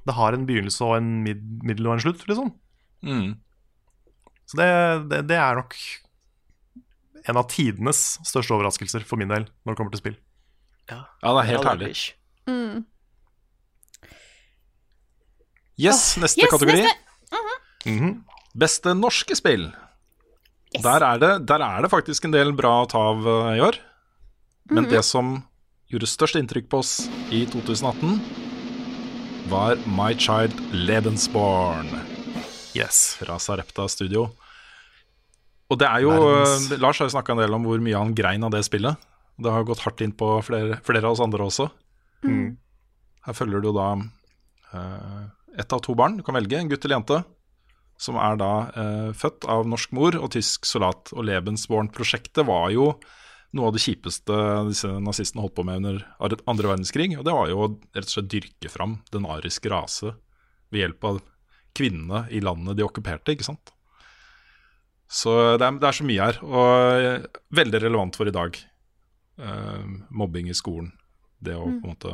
Det har en begynnelse og en mid middel og en slutt, liksom. Mm. Så det, det, det er nok en av tidenes største overraskelser for min del når det kommer til spill. Ja, det er helt herlig. Mm. Yes, neste Yes, kategori. neste. Mhm. Beste norske spill. Yes. Der, er det, der er det faktisk en del bra å ta av eh, i år. Men Mhm. det som gjorde størst inntrykk på oss i 2018, var My Child Lebensborn Yes. fra Sarepta Studio. Og det er jo Verdens- eh, Lars har jo snakka en del om hvor mye han grein av det spillet. Det har gått hardt inn på flere, flere av oss andre også. Mm. Her følger du da uh, ett av to barn, du kan velge, en gutt eller jente, som er da eh, født av norsk mor og tysk soldat. Og Lebensborn-prosjektet var jo noe av det kjipeste disse nazistene holdt på med under andre verdenskrig. Og det var jo å rett og slett dyrke fram den ariske rase ved hjelp av kvinnene i landet de okkuperte, ikke sant. Så det er, det er så mye her, og eh, veldig relevant for i dag. Eh, mobbing i skolen. Det å på en måte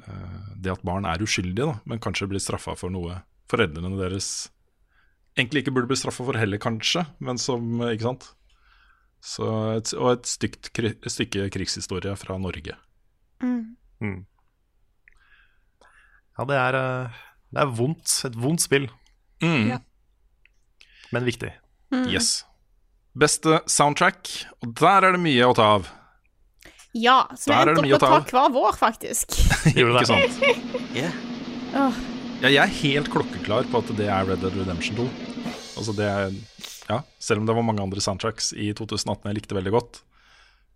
eh, Det at barn er uskyldige, da, men kanskje blir straffa for noe foreldrene deres egentlig ikke burde bli straffa for heller, kanskje, men som Ikke sant? Så et, og et stygt, et stykke krigshistorie fra Norge. Mm. Mm. Ja, det er, eh, det er vondt. Et vondt spill. Mm. Ja. men viktig. Yes. Beste soundtrack, og der er det mye å ta av. Ja, så vi er endte opp med å ta hver vår, faktisk. <laughs> Gjorde det. Ikke sant? <laughs> Yeah. Åh, Ja, jeg er helt klokkeklar på at det er Red Dead Redemption 2. Altså det er, ja, Selv om det var mange andre soundtracks i 2018 jeg likte veldig godt,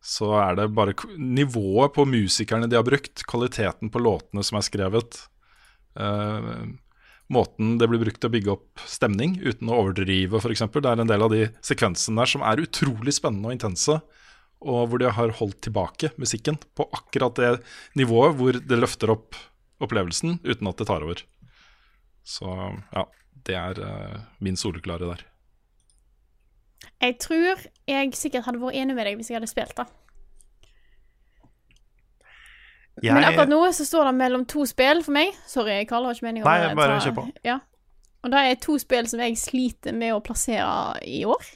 så er det bare nivået på musikerne de har brukt, kvaliteten på låtene som er skrevet, uh, måten det blir brukt til å bygge opp stemning uten å overdrive, f.eks. Det er en del av de sekvensene der som er utrolig spennende og intense, og hvor de har holdt tilbake musikken på akkurat det nivået hvor det løfter opp opplevelsen uten at det tar over. Så ja, det er uh, min soleklare der. Jeg tror jeg sikkert hadde vært enig med deg hvis jeg hadde spilt det. Men akkurat nå så står det mellom to spill for meg. Sorry, Karl, har ikke meningen Nei, å bare ta- kjør på. Ja. Og det er to spill som jeg sliter med å plassere i år.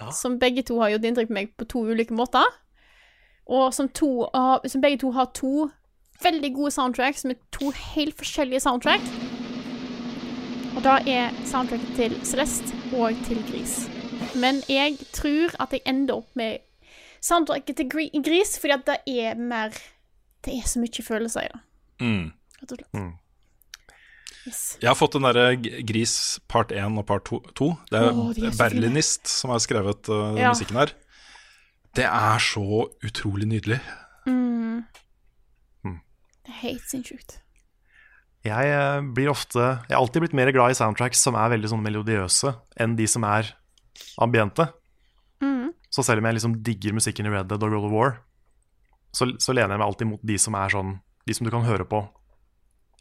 Ja. Som begge to har gjort inntrykk på meg på to ulike måter. Og som, to, uh, som begge to har to veldig gode soundtracks med to helt forskjellige soundtrack. Og da er soundtracket til Celeste og til Gris. Men jeg tror at jeg ender opp med soundtracket til Gris, fordi at det er mer Det er så mye følelser i det, Mm. rett og slett. Yes. Jeg har fått den derre Gris part 1 og part 2. Det er oh, de er Berlinist som har skrevet uh, Ja. musikken her. Det er så utrolig nydelig. Mm. Mm. Det er helt sinnssykt. Jeg eh, blir ofte Jeg har alltid blitt mer glad i soundtracks som er veldig sånn melodiøse, enn de som er ambiente. Mm. Så selv om jeg liksom digger musikken i Red Dead og World of War, så, så lener jeg meg alltid mot de som er sånn De som du kan høre på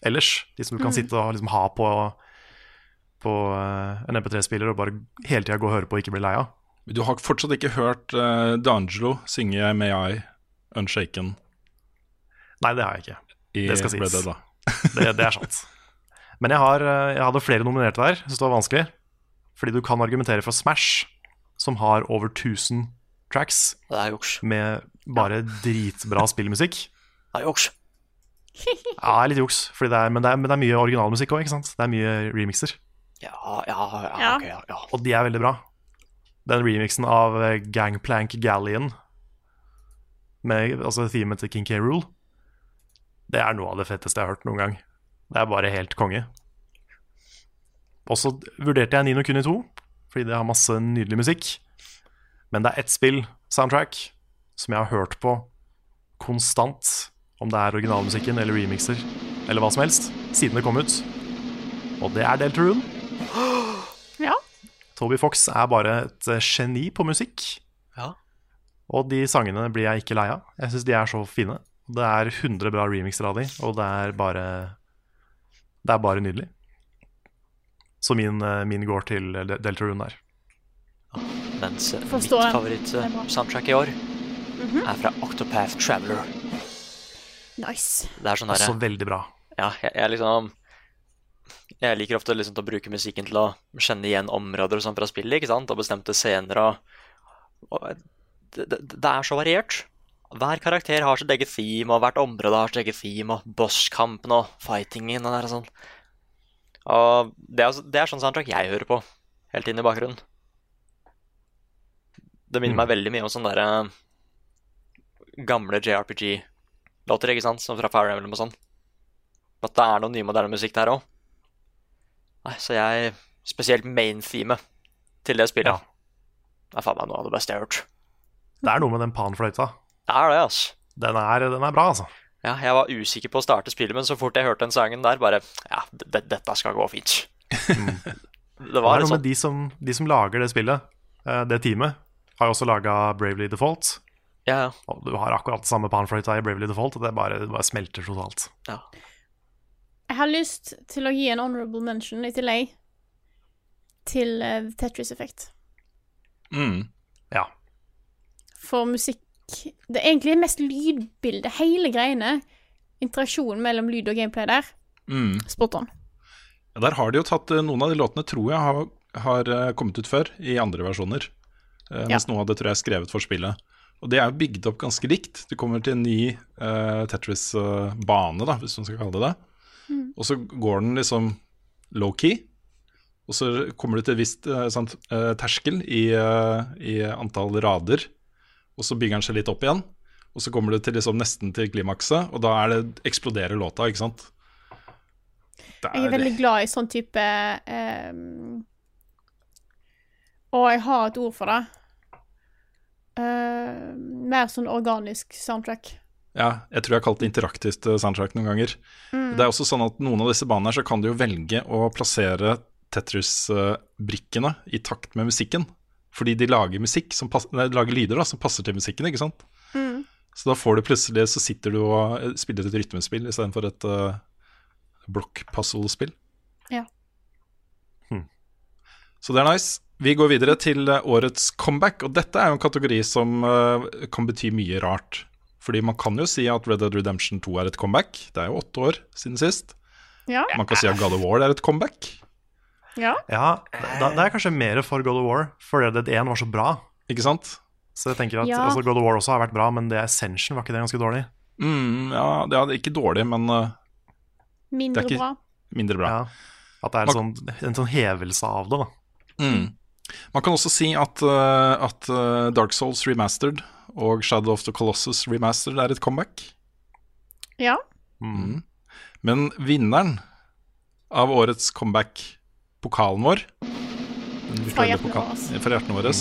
ellers. De som du kan Mm. sitte og liksom ha på, på eh, en MP3-spiller og bare hele tida gå og høre på og ikke bli lei av. Men Du har fortsatt ikke hørt uh, D'Angelo synge 'May I Unshaken' Nei, det har jeg ikke. i Det skal sies. Red Dead. da. Det, det er sant. Men jeg, har, eh, jeg hadde flere nominerte der. Synes det var vanskelig. Fordi du kan argumentere for Smash, som har over 1000 tracks Det er joks med bare dritbra spillmusikk. Det er juks. Ja, det er litt juks, fordi det er, men, det er, men det er mye originalmusikk òg, ikke sant? Det er mye remixer, Ja, ja, ja, okay, ja, ja. og de er veldig bra. Den remixen av eh, Gangplank Galleon, med altså themet til King K. Rule, det er noe av det fetteste jeg har hørt noen gang. Det er bare helt konge. Og så vurderte jeg Nino Kuni 2, fordi det har masse nydelig musikk. Men det er ett spill, soundtrack, som jeg har hørt på konstant, om det er originalmusikken eller remixer eller hva som helst, siden det kom ut. Og det er Deltarune. <gasps> Ja. Toby Fox er bare et eh, geni på musikk. Ja. Og de sangene blir jeg ikke lei av. Jeg syns de er så fine. Det er 100 bra remixer av de, og det er bare Det er bare nydelig. Så min, eh, min går til Delta Rune der. Mens Forstår mitt Forstår bra. favoritt-soundtrack i år er fra Octopath Traveler. Nice. Det er sånn der, Også veldig bra. Ja, jeg, jeg liksom Jeg liker ofte liksom å bruke musikken til å kjenne igjen områder og sånn fra spillet, ikke sant? Og bestemte scener og, og det, det, det er så variert. Hver karakter har sitt eget theme, og hvert område har sitt eget theme, og bosskampen og fightingen og det og sånn. Og det er, det er sånn soundtrack jeg hører på, helt inn i bakgrunnen. Det minner meg veldig mye om sånne derre gamle JRPG-låter, ikke sant? Som fra Fire Emblem og sånn. At det er noe nymoderne musikk der òg. Så jeg Spesielt main-themet til det spillet. Det er faen meg noe av det beste jeg har hørt. Det er noe med den panfløyta. Det er det, altså. Den er, den er bra, altså. Ja, jeg var usikker på å starte spillet, men så fort jeg hørte den sangen der, bare Ja, dette skal gå fint. det <laughs> Det var er noe noe med sånn de som, de som lager det spillet, eh, det teamet, har jo også laga Bravely Default. Ja, ja. Og du har akkurat det samme panfløyta i Bravely Default, og det bare, det bare smelter totalt. ja. Jeg har lyst til å gi en honorable mention i tillegg til eh, Tetris Effect. Mm. Ja. For musikk Det er egentlig mest lydbildet, hele greiene. Interaksjonen mellom lyd og gameplay der. Mm. Spot on. Ja, der har de jo tatt eh, Noen av de låtene tror jeg har, har eh, kommet ut før, i andre versjoner. Eh, mens noe av det tror jeg er skrevet for spillet. Og det er jo bygd opp ganske likt. Du kommer til en ny eh, Tetris-bane, da, hvis man skal kalle det det. Og så går den liksom low-key. Og så kommer du til et visst eh, sant, eh, terskel i, i antall rader, og så bygger den seg litt opp igjen. Og så kommer du til liksom nesten til klimakset, og da er det eksploderer låta, ikke sant? Der. Jeg er veldig glad i sånn type um, Og jeg har et ord for det. Uh, mer sånn organisk soundtrack. Ja, jeg tror jeg har kalt det interaktivt eh, soundtrack noen ganger. Mm. Det er også sånn at noen av disse banene her så kan du jo velge å plassere Tetris-brikkene i takt med musikken. Fordi de lager musikk som pass, nei, de lager lyder da, som passer til musikken, ikke sant. Mm. Så da får du plutselig Så sitter du og eh, spiller et rytmespill istedenfor et uh, blokkpuzzle-spill. Ja. Så det er nice. Vi går videre til eh, årets comeback, og dette er jo en kategori som uh, kan bety mye rart. Fordi man kan jo si at Red Dead Redemption 2 er et comeback. Det er jo åtte år siden sist. Ja. Man kan si at God of War er et comeback. Ja. Ja, da, det er kanskje mer for God of War, for Red Dead 1 var så bra. Ikke sant? Så jeg tenker at Ja. altså, God of War også har vært bra, men det Ascension, var ikke det ganske dårlig? Mm, ja, det er ikke dårlig, men uh, Mindre ikke- bra. mindre bra. Ja. At det er en sånn, en sånn hevelse av det, da. Mm. Man kan også si at, uh, at eh, Dark Souls remastered og Shadow of the Colossus remastered er et comeback. Ja. Mm. Men vinneren av årets comeback, pokalen vår den Fra hjertene våre. Fra hjertene våre.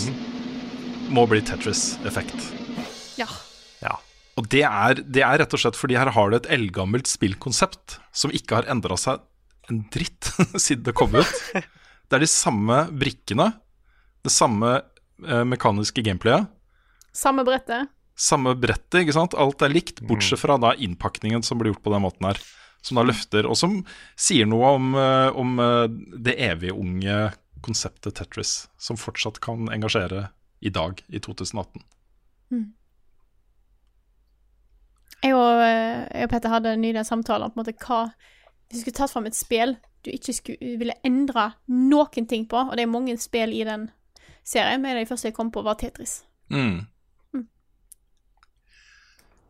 Må bli Tetris-effekt. Ja. Ja. Og det er, det er rett og slett fordi her har du et eldgammelt spillkonsept som ikke har endra seg en dritt <laughs> siden det kom ut. <laughs> Det er de samme brikkene, det samme eh, mekaniske gameplayet, Samme brettet. samme brettet, ikke sant. Alt er likt, bortsett fra da innpakningen som blir gjort på den måten her. Som da løfter, og som sier noe om, eh, om eh, det evige unge konseptet Tetris, som fortsatt kan engasjere i dag, i 2018. Jeg og, eh, jeg og Petter hadde nylig en samtale om på en måte hva Hvis du skulle tatt fram et spill du ikke skulle, ville endre noen ting på, og det er mange spill i den serien, men det første jeg kom på, var Tetris. Mm.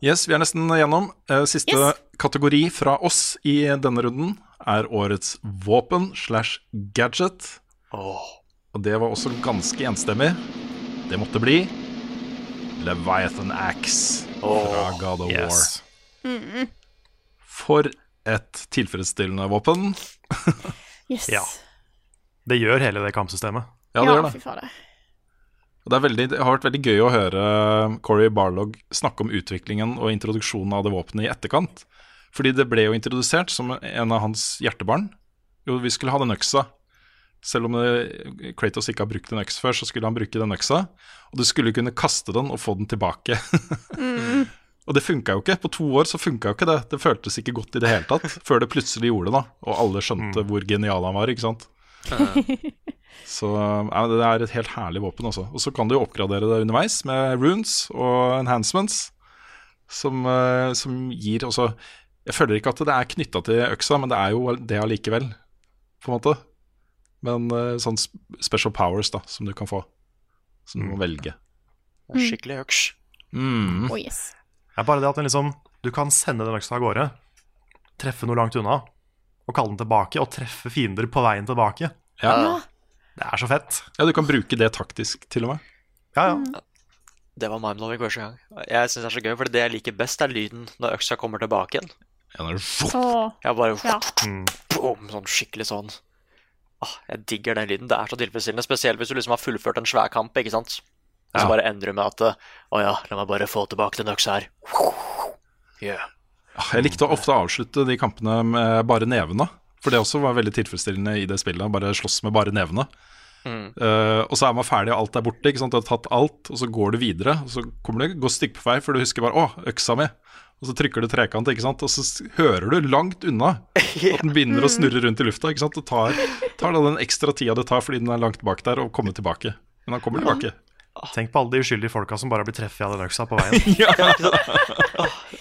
Yes, vi er nesten gjennom. Eh, Siste Yes. kategori fra oss i denne runden er årets våpen slash gadget. Og det var også ganske enstemmig. Det måtte bli Leviathan Axe fra God of Yes. War. For et tilfredsstillende våpen. Yes. Ja. Det gjør hele det kampsystemet. Ja, det gjør det. Det, er veldig, det har vært veldig gøy å høre Corey Barlog snakke om utviklingen og introduksjonen av det våpenet i etterkant. Fordi det ble jo introdusert som en av hans hjertebarn. Jo, vi skulle ha den øksa. Selv om det, Kratos ikke har brukt en øks før, så skulle han bruke den øksa. Og du skulle kunne kaste den og få den tilbake. <laughs> og det funka jo ikke. På to år så funka jo ikke det. Det føltes ikke godt i det hele tatt. Før det plutselig gjorde det, da. Og alle skjønte hvor genial han var, ikke sant. <laughs> Så ja, det er et helt herlig våpen også. Og så kan du jo oppgradere det underveis med runes og enhancements, som, eh, som gir også Jeg føler ikke at det er knytta til øksa, men det er jo det allikevel, på en måte. Men eh, sånn special powers da, som du kan få, som du må velge. Er Skikkelig øks. Mm. Oh, yes. Det er bare det at den liksom, du kan sende den øksa av gårde, treffe noe langt unna, og kalle den tilbake, og treffe fiender på veien tilbake. Ja. Ja. Det er så fett. ja, du kan bruke det taktisk, til og med. Ja, ja. Det var mindblowing første gang. Jeg syns det er så gøy, for det jeg liker best, er lyden når øksa kommer tilbake igjen. Ja, når Jeg bare Ja. Mm. boom, sånn skikkelig sånn Åh, Jeg digger den lyden. Det er så tilfredsstillende, spesielt hvis du liksom har fullført en svær kamp, ikke sant. Og så Ja. bare endrer du med at Å ja, la meg bare få tilbake den øksa her. Yeah. Ja, Jeg likte å ofte avslutte de kampene med bare nevene. For det også var veldig tilfredsstillende i det spillet. Bare slåss med bare nevene. Mm. Uh, og så er man ferdig, og alt er borte. Ikke sant? Du har tatt alt, og så går du videre. Og så kommer du går godt på vei, for du husker bare 'Å, øksa mi'. Og så trykker du trekant, ikke sant? og så hører du langt unna <laughs> at den begynner å snurre rundt i lufta. Ikke sant? Og tar, tar da den ekstra tida det tar fordi den er langt bak der, og kommer tilbake. Men han kommer tilbake. Tenk på alle de uskyldige folka som bare blir treffet av den øksa på veien. <laughs> ja. <laughs>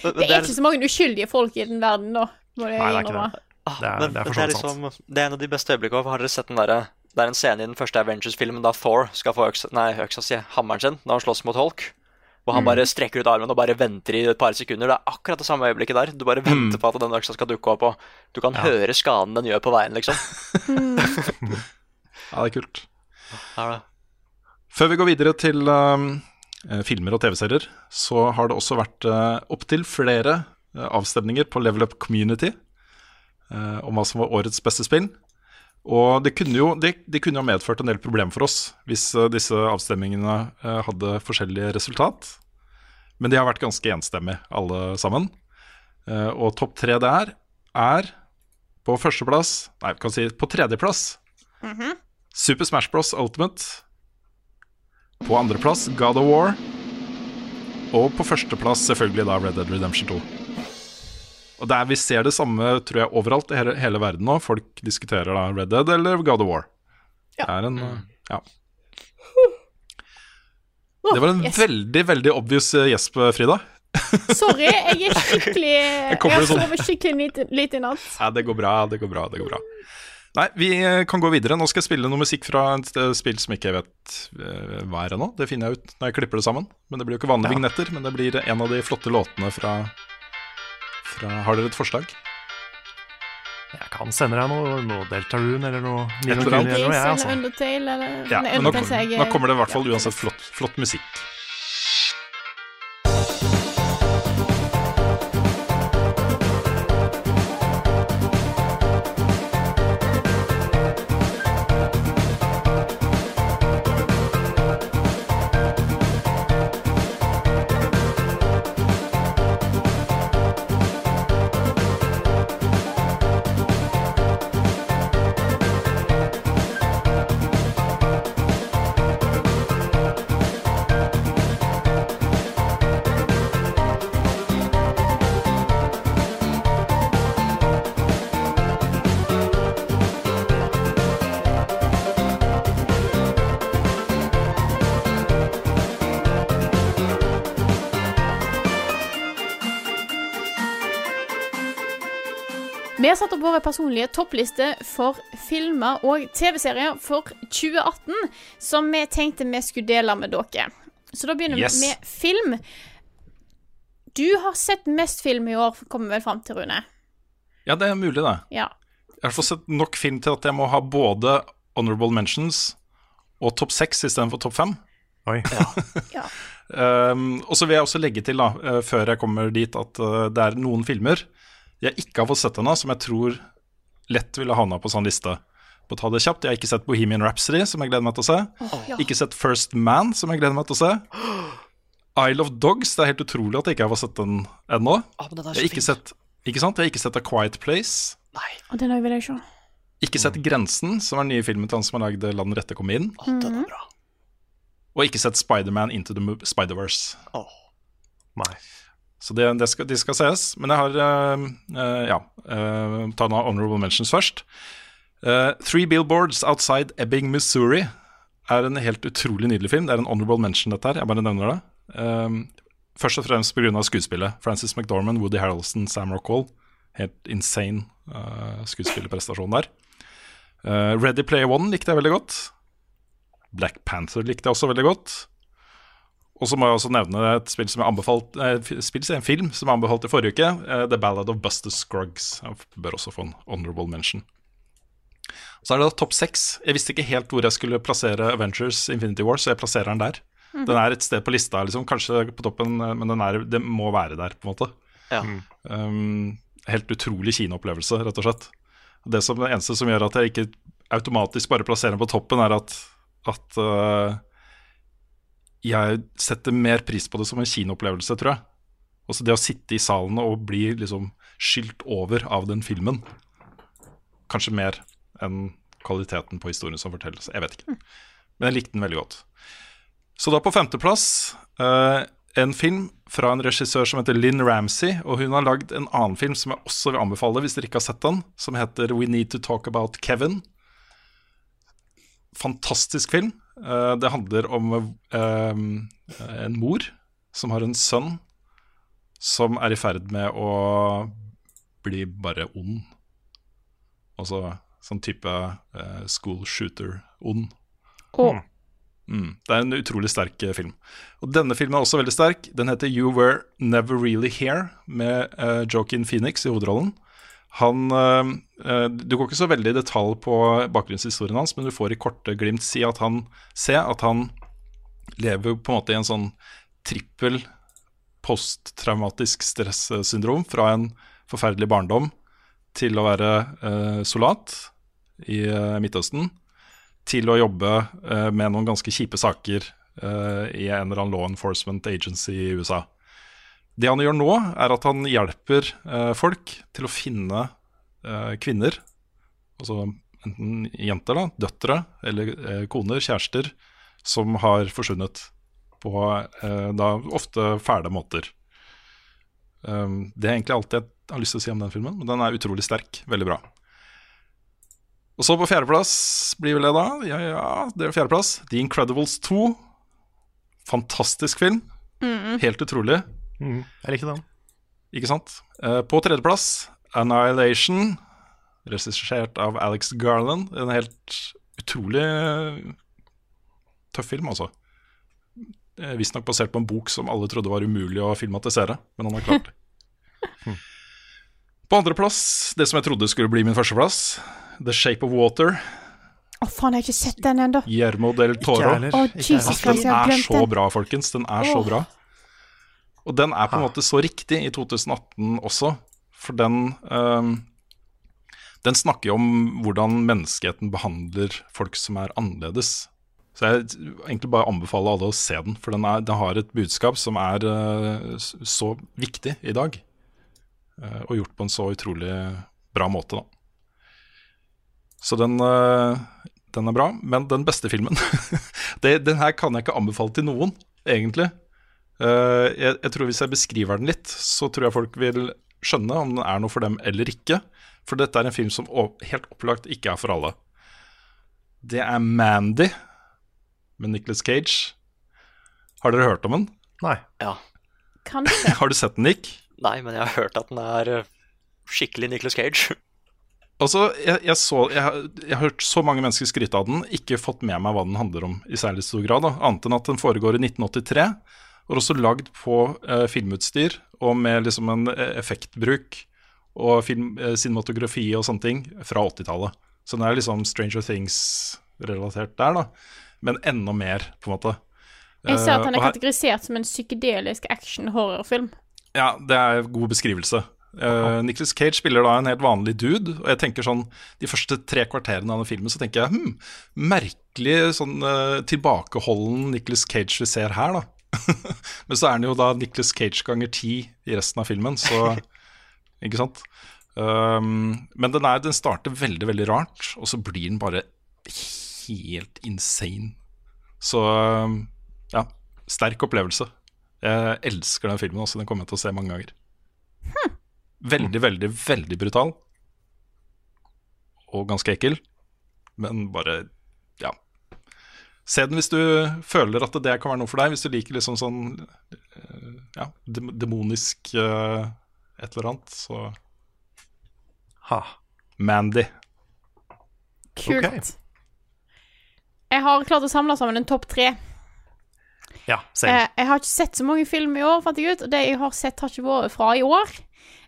det er ikke så mange uskyldige folk i den verden, da. Må jeg Nei, det er ikke det. Ah, Det er- men, det er det, er liksom, det er en av de beste øyeblikkene. Har dere sett den derre Det er en scene i den første Avengers-filmen da Thor skal få øksa, nei, øksa si, hammeren sin når han slåss mot Hulk. Hvor han bare strekker ut armen og bare venter i et par sekunder. Det er akkurat det samme øyeblikket der. Du bare venter på at den øksa skal dukke opp, og du kan høre skaden den gjør på veien, liksom. <laughs> Ja, det er kult. Er det. Før vi går videre til um, eh, filmer og TV-serier, så har det også vært uh, opptil flere uh, avstemninger på Level Up Community om hva som var årets beste spill. Og det kunne jo, det, det kunne jo medført en del problemer for oss hvis eh, disse avstemmingene eh, hadde forskjellige resultat. Men de har vært ganske enstemmige, alle sammen. Eh, og topp tre der er på førsteplass Nei, vi kan si på tredjeplass Super Smash Bros. Ultimate. På andreplass God of War. Og på førsteplass selvfølgelig da Red Dead Redemption 2. Og der Vi ser det samme tror jeg overalt i hele, hele verden nå. Folk diskuterer da Red Dead eller God of War. Ja. Det er en, ja. Det var en yes. veldig, veldig obvious eh, gjesp, Frida. <laughs> Sorry, jeg er skikkelig Jeg kommer har sånn- sovet skikkelig lite, i natt. Ja, det går bra, det går bra, det går bra. Nei, vi eh, kan gå videre. Nå skal jeg spille noe musikk fra et eh, spill som ikke jeg vet eh, hva er ennå. Det finner jeg ut når jeg klipper det sammen. Men det blir jo ikke vanlige vignetter, men det blir en av de flotte låtene fra, fra Har dere et forslag? Jeg kan sende deg noe, noe Deltarune eller noe Nino eller. Kuni eller noe, jeg, altså. Undertale eller Ja, Nei, men nå, jeg, nå kommer det i hvert ja. fall uansett flott, flott musikk. Vi har satt opp våre personlige topplister for filmer og TV-serier for 2018, som vi tenkte vi skulle dele med dere. Så da begynner Yes. vi med film. Du har sett mest film i år, kommer vi vel fram til, Rune. Ja, det er mulig, det. Ja. Jeg har fått sett nok film til at jeg må ha både honorable mentions og topp seks istedenfor topp fem. Oi. <laughs> ja. Um, og så vil jeg også legge til, da, eh, før jeg kommer dit, at eh, det er noen filmer jeg ikke har fått sett ennå, som jeg tror lett ville havna på sånn liste. På å ta det kjapt, Jeg har ikke sett Bohemian Rhapsody, som jeg gleder meg til å se. ja. Ikke sett First Man, som jeg gleder meg til å se. Isle of Dogs, det er helt utrolig at jeg ikke har fått sett den ennå. Oh, den Jeg har ikke sett, ikke sant? Jeg har ikke sett A Quiet Place. Nei, Og den vil jeg se. Ikke sett Grensen, som er den nye filmen til han som har lagd La den rette komme inn. å, den er bra. Og ikke sett Spiderman Into the Spider-Verse. Åh. Nei. Så det, det skal, de skal ses. Men jeg har uh, uh, Ja, uh, ta nå honorable mentions først. Three Billboards Outside Ebbing, Missouri er en helt utrolig nydelig film. Det er en honorable mention, dette her. Jeg bare nevner det. Først og fremst pga. skuespillet. Frances McDormand, Woody Harrelson, Sam Rockwell. Helt insane skuespillerprestasjon der. Ready Player One likte jeg veldig godt. Black Panther likte jeg også veldig godt. Og så må jeg også nevne et spill som jeg anbefalt eh, spill, en film som jeg anbefalte i forrige uke. eh, The Ballad of Buster Scruggs. Jeg bør også få en honorable mention. Så er det da topp seks. Jeg visste ikke helt hvor jeg skulle plassere Avengers Infinity War, så jeg plasserer den der. Den er et sted på lista, liksom, kanskje på toppen, eh, men den er, det må være der, på en måte. Ja. Um, helt utrolig kinoopplevelse, rett og slett. Det, som, det eneste som gjør at jeg ikke automatisk bare plasserer den på toppen, er at, at uh, jeg setter mer pris på det som en kinoopplevelse, tror jeg. Også det å sitte i salen og bli liksom skylt over av den filmen. Kanskje mer enn kvaliteten på historien som fortelles. Jeg vet ikke. Men jeg likte den veldig godt. Så da på femteplass eh, en film fra en regissør som heter Lynn Ramsey. Og hun har lagd en annen film som jeg også vil anbefale hvis dere ikke har sett den, som heter We Need to Talk About Kevin. Fantastisk film. Eh, det handler om eh, en mor som har en sønn som er i ferd med å bli bare ond. Altså sånn type eh, school shooter-ond. Oh. Mm. Det er en utrolig sterk eh, film. Og Denne filmen er også veldig sterk. Den heter You Were Never Really Here, med uh, Joaquin Phoenix i hovedrollen. Han eh, eh, Du går ikke så veldig i detalj på bakgrunnshistorien hans, men du får i korte glimt si at han se at han lever på en måte i en sånn trippel posttraumatisk stressyndrom fra en forferdelig barndom til å være eh, soldat i eh, Midtøsten, til å jobbe eh, med noen ganske kjipe saker eh, i en eller annen law enforcement agency i USA. Det han gjør nå, er at han hjelper eh, folk til å finne eh, kvinner, altså enten jenter, da, døtre eller eh, koner, kjærester, som har forsvunnet på da ofte fæle måter. Um, det er egentlig alt jeg har lyst til å si om den filmen, men den er utrolig sterk. Veldig bra. Og så på fjerdeplass blir vel det, da. Ja, ja, det er fjerdeplass. The Incredibles 2. Fantastisk film. Helt utrolig. Mm, jeg likte den. Ikke sant? Eh, på tredjeplass Annihilation, regissert av Alex Garland. En helt utrolig tøff film, altså. Eh, Visstnok basert på en bok som alle trodde var umulig å filmatisere, men han har klart det. <laughs> På andreplass, det som jeg trodde skulle bli min førsteplass, The Shape of Water. Å, faen, jeg har ikke sett den ennå. Guillermo del Toro. Ikke Jesus har Den er så bra, folkens. Den er så bra. Og den er på en måte så riktig i 2018 også, for den um, Den snakker jo om hvordan menneskeheten behandler folk som er annerledes. Så jeg egentlig bare anbefaler alle å se den, for den, er, den har et budskap som er uh, så viktig i dag. Uh, og gjort på en så utrolig bra måte, da. Så den, uh, den er bra. Men den beste filmen <laughs> det, Den her kan jeg ikke anbefale til noen, egentlig. Eh, jeg, jeg tror Hvis jeg beskriver den litt, så tror jeg folk vil skjønne om den er noe for dem eller ikke. For dette er en film som helt opplagt ikke er for alle. Det er Mandy med Nicholas Cage. Har dere hørt om den? Nei. Ja. Kanskje. <laughs> Har du sett den, Nick? Nei, men jeg har hørt at den er eh, skikkelig Nicholas Cage. <laughs> Altså, jeg, jeg, så, jeg, har- jeg har hørt så mange mennesker skryte av den, ikke fått med meg hva den handler om i særlig stor grad. Da. Annet enn at den foregår i 1983, og også lagd på eh, filmutstyr og med liksom en eh, effektbruk og film, eh, cinematografi og sånne ting fra 80-tallet. Så den er liksom Stranger Things-relatert der, da. Men enda mer, på en måte. Jeg ser at Eh, er her- kategorisert som en psykedelisk action-horrorfilm. Ja, det er god beskrivelse. Uh, Nicholas Cage spiller da en helt vanlig dude, og jeg tenker sånn De første tre kvarterene av den filmen så tenker jeg hm, merkelig sånn uh, tilbakeholden Nicholas Cage vi ser her, da. <laughs> Men så er han jo da Nicholas Cage ganger ti i resten av filmen, så <laughs> Ikke sant? Um, men den, er, den starter veldig, veldig rart, og så blir den bare helt insane. Så um, ja, sterk opplevelse. Jeg elsker den filmen også, den kommer jeg til å se mange ganger. Veldig, veldig, veldig brutal. Og ganske ekkel. Men bare. Se den hvis du føler at det kan være noe for deg. Hvis du liker liksom sånn eh, ja, demonisk eh, et eller annet, så Ha. Mandy. Kult. Okay. Jeg har klart å samle sammen en topp tre. Ja, same. Eh, jeg har ikke sett så mange film i år, fant jeg ut. Og det jeg har sett, har ikke vært fra i år.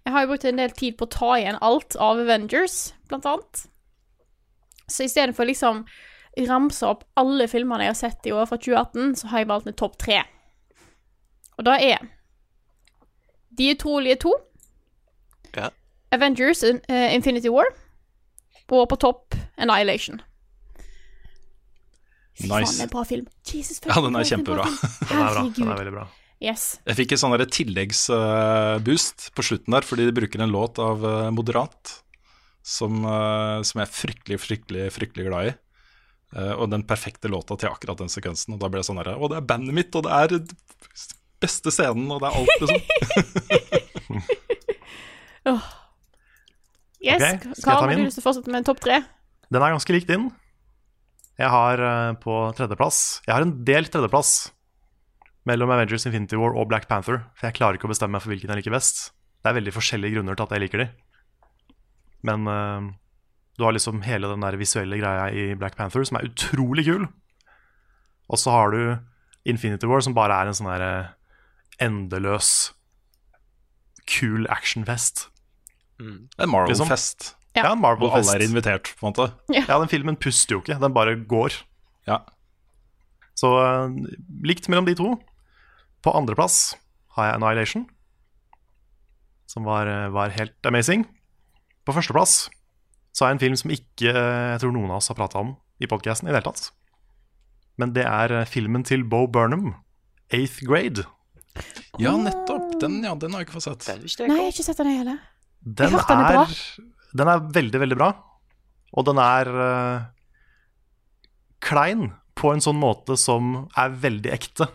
Jeg har jo brukt en del tid på å ta igjen alt av Avengers, blant annet. Så istedenfor liksom ramse opp alle filmene jeg har sett i år fra 2018, så har jeg valgt en topp tre. Og da er De utrolige to, Ja. Avengers uh, Infinity War og på topp Annihilation. Fy faen, Nice. det er en bra film. Jesus, Ja, den er kjempebra. Den er bra. Den er veldig bra. Yes. Jeg fikk en sånn der tilleggsboost på slutten der, fordi de bruker en låt av eh, Moderat som, eh, som jeg er fryktelig, fryktelig, fryktelig glad i. Eh, og den perfekte låta til akkurat den sekvensen. Og da ble det sånn herre Å, det er bandet mitt, og det er beste scenen, og det er alt, liksom. <laughs> Yes, Okay, skal jeg ta Karl, har min? du lyst til å fortsette med en topp tre? Den er ganske lik din. Jeg har eh, på tredjeplass Jeg har en delt tredjeplass mellom Avengers Infinity War og Black Panther. For jeg klarer ikke å bestemme meg for hvilken jeg liker best. Det er veldig forskjellige grunner til at jeg liker de. Men eh, du har liksom hele den der visuelle greia i Black Panther som er utrolig kul. Og så har du Infinity War som bare er en sånn der eh, endeløs kul actionfest. En Marvel-fest. Ja. Ja, en Hvor Marvel-fest. alle er invitert, på en måte. Ja, den filmen puster jo ikke, den bare går. Ja. Så eh, likt mellom de to. På andreplass har jeg Annihilation, som var, eh, var helt amazing. På førsteplass så er det en film som ikke eh, jeg tror noen av oss har prata om i podkasten i det hele tatt. Men det er eh, filmen til Bo Burnham, 'Eighth Grade'. ja, nettopp. Den, ja, den har jeg ikke fått sett. Nei, jeg har ikke sett den, i heller. Den den er den er veldig, veldig bra. Og den er uh, klein på en sånn måte som er veldig ekte.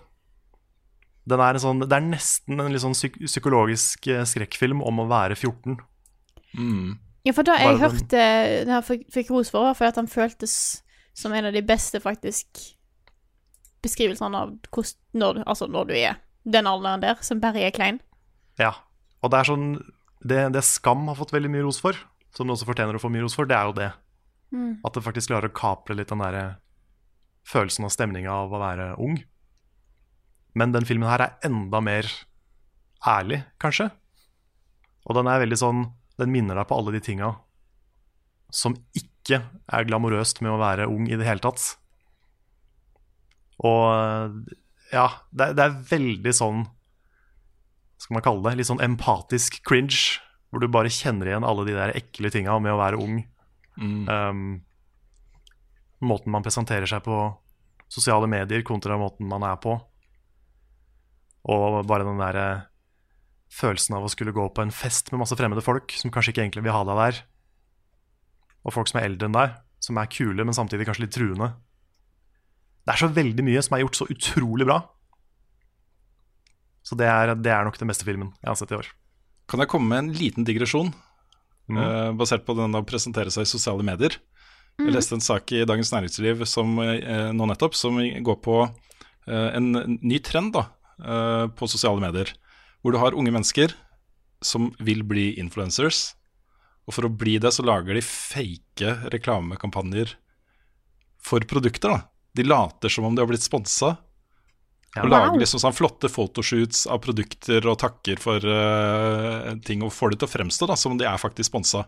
Den er en sånn, det er nesten en litt sånn psykologisk skrekkfilm om å være 14. Mm. Ja, for da jeg hørte det her fikk, fikk ros for, var at han føltes som en av de beste, faktisk, beskrivelsene av hvordan, når, du- altså når du er den alderen der, som bare er klein. Ja. Og det er sånn det, det Skam har fått veldig mye ros for, som det også fortjener å få mye ros for, det er jo det. Mm. At det faktisk klarer å kapre litt den derre følelsen og stemninga av å være ung. Men den filmen her er enda mer ærlig, kanskje. Og den er veldig sånn Den minner deg på alle de tinga som ikke er glamorøst med å være ung i det hele tatt. Og ja, det, det er veldig sånn skal man kalle det? Litt sånn empatisk cringe. Hvor du bare kjenner igjen alle de der ekle tinga med å være ung. Mm. Um, måten man presenterer seg på sosiale medier kontra måten man er på. Og bare den der eh, følelsen av å skulle gå på en fest med masse fremmede folk som kanskje ikke egentlig vil ha deg der. Og folk som er eldre enn deg, som er kule, men samtidig kanskje litt truende. Det er så veldig mye som er gjort så utrolig bra. Så det er, det er nok den beste filmen jeg har sett i år. Kan jeg komme med en liten digresjon, Mm. uh, basert på den å presentere seg i sosiale medier? Jeg leste en sak i Dagens Næringsliv som, uh, nå nettopp som går på uh, en ny trend da, eh, på sosiale medier. Hvor du har unge mennesker som vil bli influencers. Og for å bli det, så lager de fake reklamekampanjer for produkter. da. De later som om de har blitt sponsa. Ja. Og lager liksom sånn flotte photoshoots av produkter og takker for uh, ting, og får det til å fremstå da, som om de er faktisk sponsa.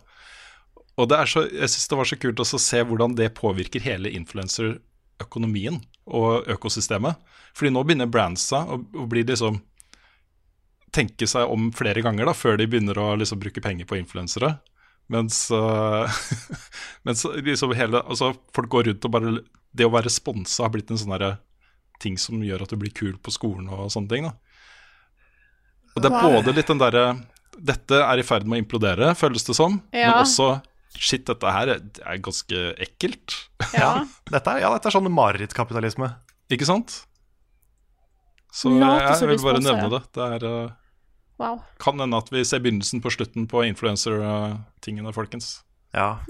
Og det er så, jeg syns det var så kult også å se hvordan det påvirker hele influenserøkonomien og økosystemet. Fordi nå begynner brandsa å, å bli liksom tenke seg om flere ganger da, før de begynner å liksom bruke penger på influensere. Mens, uh, <laughs> mens liksom hele, altså folk går rundt og bare Det å være sponsa har blitt en sånn derre ting som gjør at du blir kul på skolen og sånne ting. da. Og det er både litt den derre Dette er i ferd med å implodere, føles det som. Ja. Men også Shit, dette her er, ganske ekkelt. Ja. Dette er, ja, dette er sånn marerittkapitalisme. Ikke sant? Så jeg, jeg vil bare nevne det. Det er, eh, Wow. kan hende at vi ser begynnelsen på slutten på influencer-tingene, folkens. Ja.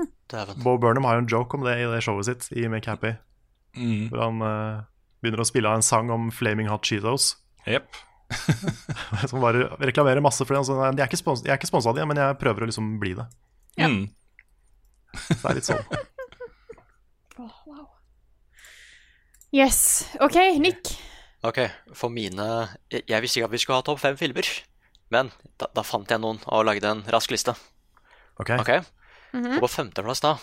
Bo Burnham har jo en joke om det i det showet sitt i Make Happy. Mm. Hvor han uh, begynner å spille av en sang om Flaming Hot Cheetos. Yep. <laughs> Som bare reklamerer masse for det. Altså, jeg, er ikke spons jeg er ikke sponsa av dem, men jeg prøver å liksom bli det. Ja. Mm. Så det er litt sånn. <laughs> Yes. OK, Nick. Ok, for mine Jeg, jeg visste ikke at vi skulle ha topp fem filmer. Men da, da fant jeg noen og lagde en rask liste. Ok, Ok? Og på femteplass, da,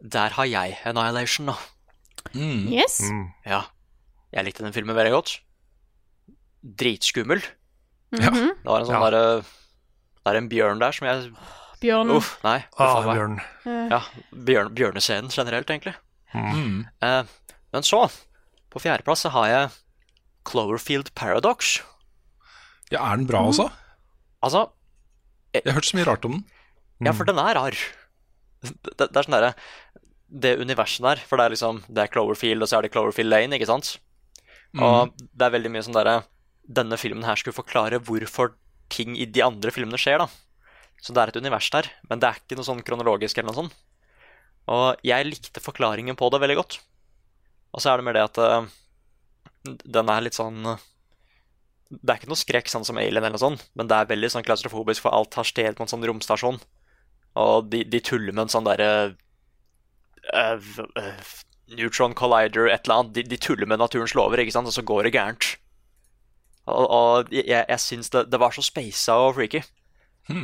der har jeg Annihilation, da. Mm. Yes. Mm. Ja. Jeg likte den filmen veldig godt. Dritskummel. Ja. Det var en sånn Ja. derre Det er en bjørn der som jeg Bjørn. Uff, nei. Ah. Bjørn. Ja, bjørn, bjørnescenen generelt, egentlig. Mm. Eh, men så, på fjerdeplass, så har jeg Cloverfield Paradox. Ja, er den bra også? Altså, Jeg har hørt så mye rart om den. ja, for den er rar. Det, det er sånn derre Det universet der, for det er liksom Det er Cloverfield, og så er det Cloverfield Lane, ikke sant? Og det er veldig mye sånn derre Denne filmen her skulle forklare hvorfor ting i de andre filmene skjer, da. Så det er et univers der, men det er ikke noe sånn kronologisk eller noe sånt. Og jeg likte forklaringen på det veldig godt. Og så er det mer det at uh, den er litt sånn eh, Det er ikke noe skrekk sånn som Alien, eller noe sånt, men det er veldig sånn klaustrofobisk, for alt har sted på en sånn romstasjon. Og de, de tuller med en sånn derre uh, eh, Neutron collider, et eller annet. De, de tuller med naturens lover, ikke sant, og så går det gærent. Og, og jeg, jeg syns det, det var så spasa og freaky.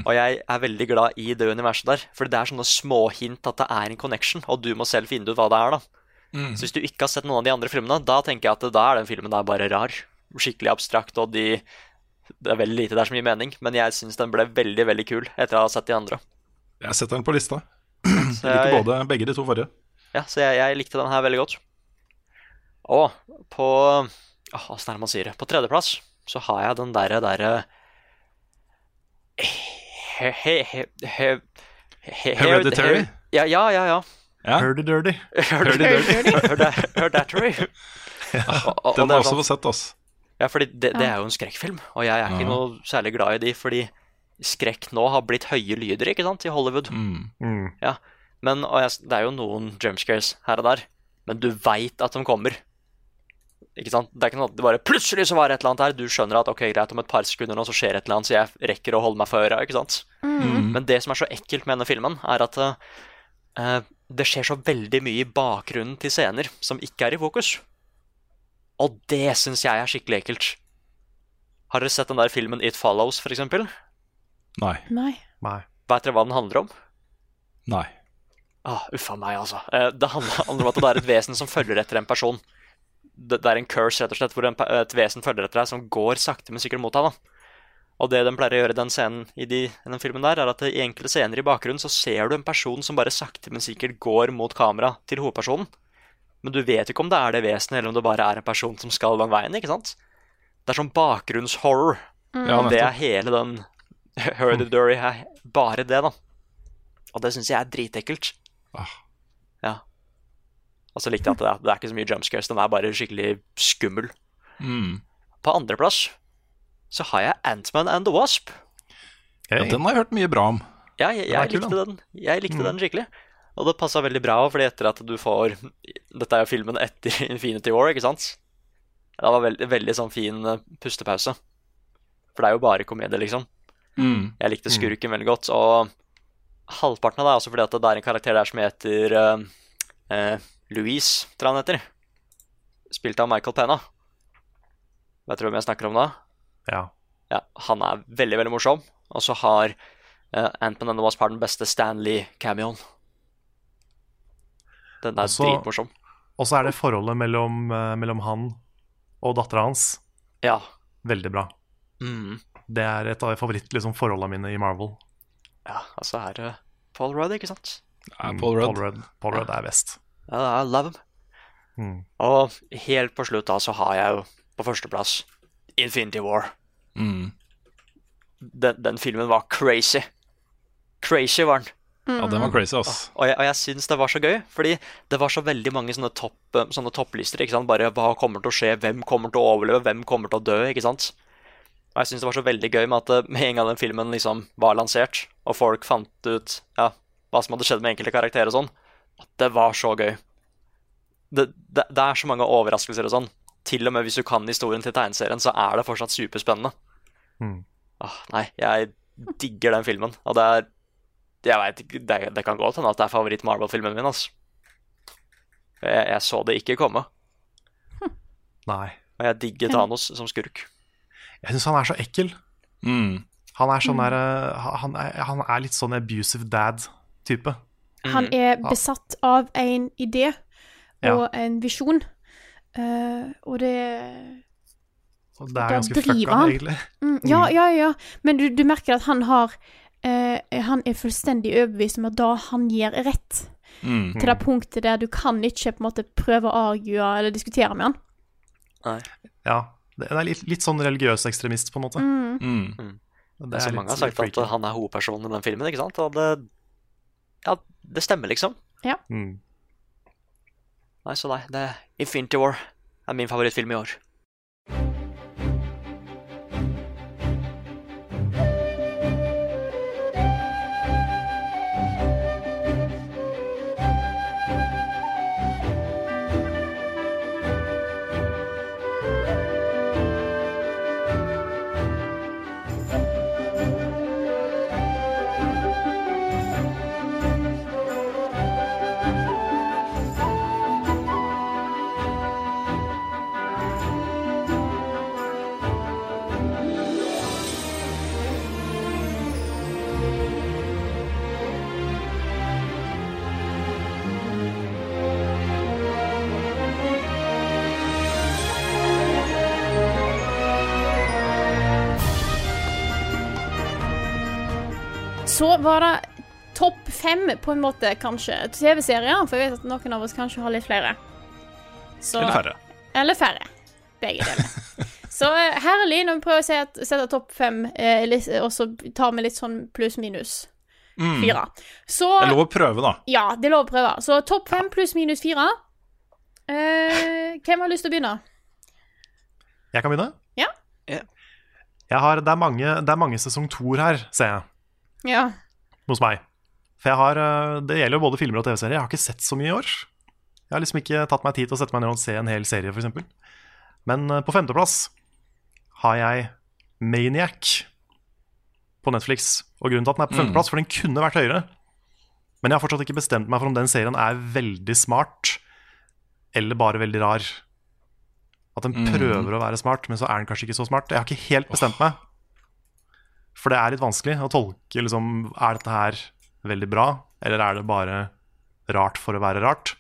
Og jeg er veldig glad i det universet der. For det er sånne småhint at det er en connection, og du må selv finne ut hva det er. da. Så hvis du ikke har sett noen av de andre filmene, da tenker jeg at da er den filmen der bare rar. Skikkelig abstrakt, og de Det er veldig lite der som gir mening, men jeg syns den ble veldig, veldig kul etter å ha sett de andre. Jeg setter den på lista. <clears throat> Jeg liker både, begge de to forrige. ja, så jeg, jeg likte den her veldig godt. Og på Åh, Åssen er det man sier det? På tredjeplass så har jeg den derre derre he, he, he, he, he, Hereditary? Ja, ja, ja. ja. Ja. Og- <laughs> og- og Den jeg også sånn- fått sett, ass. Ja, fordi det, det er jo en skrekkfilm, og jeg er ikke noe særlig glad i de, fordi skrekk nå har blitt høye lyder, ikke sant, i Hollywood. Mm. Mm. Ja, men og jeg, det er jo noen jumpscares her og der, men du veit at de kommer. Ikke sant? Det er ikke noe at det bare plutselig så var det et eller annet her. Du skjønner at ok, greit, om et par sekunder nå så skjer et eller annet, så jeg rekker å holde meg for øra, ikke sant? Mm. Men det som er så ekkelt med denne filmen, er at uh, det skjer så veldig mye i bakgrunnen til scener som ikke er i fokus. Og det syns jeg er skikkelig ekkelt. Har dere sett den der filmen It Follows, for eksempel? Nei. Nei. Nei. Vet dere hva den handler om? Nei. Ah, Uffa meg, altså. Eh, Det handler om at det er et vesen som følger etter en person. Det, det er en curse, rett og slett, hvor et vesen følger etter deg som går sakte, men sikkert mot deg. da. Og det de pleier å gjøre i den scenen i, de, i den filmen der, er at i enkelte scener i bakgrunnen så ser du en person som bare sakte, men sikkert går mot kamera til hovedpersonen. Men du vet ikke om det er det vesenet, eller om det bare er en person som skal den veien. ikke sant? Det er sånn bakgrunnshorror. Ja, Og det er hele den <laughs> Hereditary er bare det, da. Og det syns jeg er dritekkelt. Ah. Ja. Og så likte jeg at det er, det er ikke så mye jumpscares. Den er bare skikkelig skummel. Mm. På andreplass så har jeg Antman and the Wasp. Ja, den har jeg hørt mye bra om. Ja, jeg, er jeg likte den. Jeg likte den skikkelig. Og det passa veldig bra, fordi etter at du får Dette er jo filmen etter <laughs> Infinity War, ikke sant? Det var veldig, veldig sånn fin eh, pustepause. For det er jo bare komedie, liksom. Mm. Jeg likte skurken veldig godt, og halvparten av det er også fordi at det er en karakter der som heter uh, uh, Louise, tror jeg han heter. Spilt av Michael Pena. Vet du hvem jeg snakker om da? Ja. Ja, han er veldig, veldig morsom. Og så har uh, Ant-Man and the Wasp har den beste Stanley-cameoen. Den er Også- dritmorsom. Og så er det forholdet mellom, eh, mellom han og dattera hans Ja. veldig bra. Mm. Det er et av favorittforholdene liksom, mine i Marvel. ja, altså er det Paul Rudd, ikke sant? Ja, Paul Rudd. Paul Rudd, Paul Rudd er best. Ja, I love him. Mm. Og helt på slutt da så har jeg jo på førsteplass Infinity War. Mm. Den, den filmen var crazy. Crazy var den. Ja, den var crazy, ass. Og jeg, og jeg syns det var så gøy, fordi det var så veldig mange sånne, topp, eh, sånne topplister. ikke sant? Bare hva kommer til å skje, hvem kommer til å overleve, hvem kommer til å dø, ikke sant? Og jeg syns det var så veldig gøy med at eh, med en gang den filmen liksom var lansert, og folk fant ut ja, hva som hadde skjedd med enkelte karakterer og sånn, at det var så gøy. Det, det, det er så mange overraskelser og sånn. Til og med hvis du kan historien til tegneserien, så er det fortsatt superspennende. Mm. Åh, nei, jeg digger den filmen. Og det er Jeg vet ikke, det, det kan godt hende at det er favoritt-Marvel-filmen min, altså. Jeg, jeg så det ikke komme. Nei. Og jeg digger Thanos som skurk. Jeg syns han er så ekkel. Mm. Han er sånn der eh, han, er, han er litt sånn abusive dad-type. Han Mm. er besatt av en idé Ja. og en visjon. uh, og det Og det er ganske fucka, egentlig. mm, Ja, ja, ja. Men du, du merker at han har eh, Han er fullstendig overbevist om at da han gjør rett. Mm. Til det punktet der du kan ikke på en måte prøve å argue eller diskutere med han. Nei. Ja. Det er litt, litt sånn religiøs ekstremist, på en måte. Mm. Mm. Det Det er så mange har sagt at han er hovedpersonen i den filmen, ikke sant? Og det Ja, det stemmer, liksom. Mm. Nei, så nei, det Infinity War er min favorittfilm i år. Så var det topp fem, på en måte, kanskje, TV-serier. For jeg vet at noen av oss kanskje har litt flere. Så, Eller færre. Eller færre. Begge deler. <laughs> Så eh, herlig når vi prøver å se at- sette topp fem, eh, litt- og så tar vi litt sånn pluss-minus Mm. fire. Så Det er lov å prøve, da. Ja, det er lov å prøve. Så topp fem pluss-minus fire. Eh, hvem har lyst til å begynne? Jeg kan begynne? Ja. Jeg har, det, er mange, det er mange sesong toer her, ser jeg, Ja. hos meg. For jeg har, eh, Det gjelder jo både filmer og TV-serier. Jeg har ikke sett så mye i år. Jeg har liksom ikke tatt meg tid til å sette meg ned og se en hel serie, f.eks. Men eh, på femteplass har jeg Maniac på Netflix. Og grunnen til at den er på Mm. femteplass, for den kunne vært høyere. Men jeg har fortsatt ikke bestemt meg for om den serien er veldig smart eller bare veldig rar. At den Mm. prøver å være smart, men så er den kanskje ikke så smart. Jeg har ikke helt bestemt meg. For det er litt vanskelig å tolke liksom, Er dette her veldig bra, eller er det bare rart for å være rart?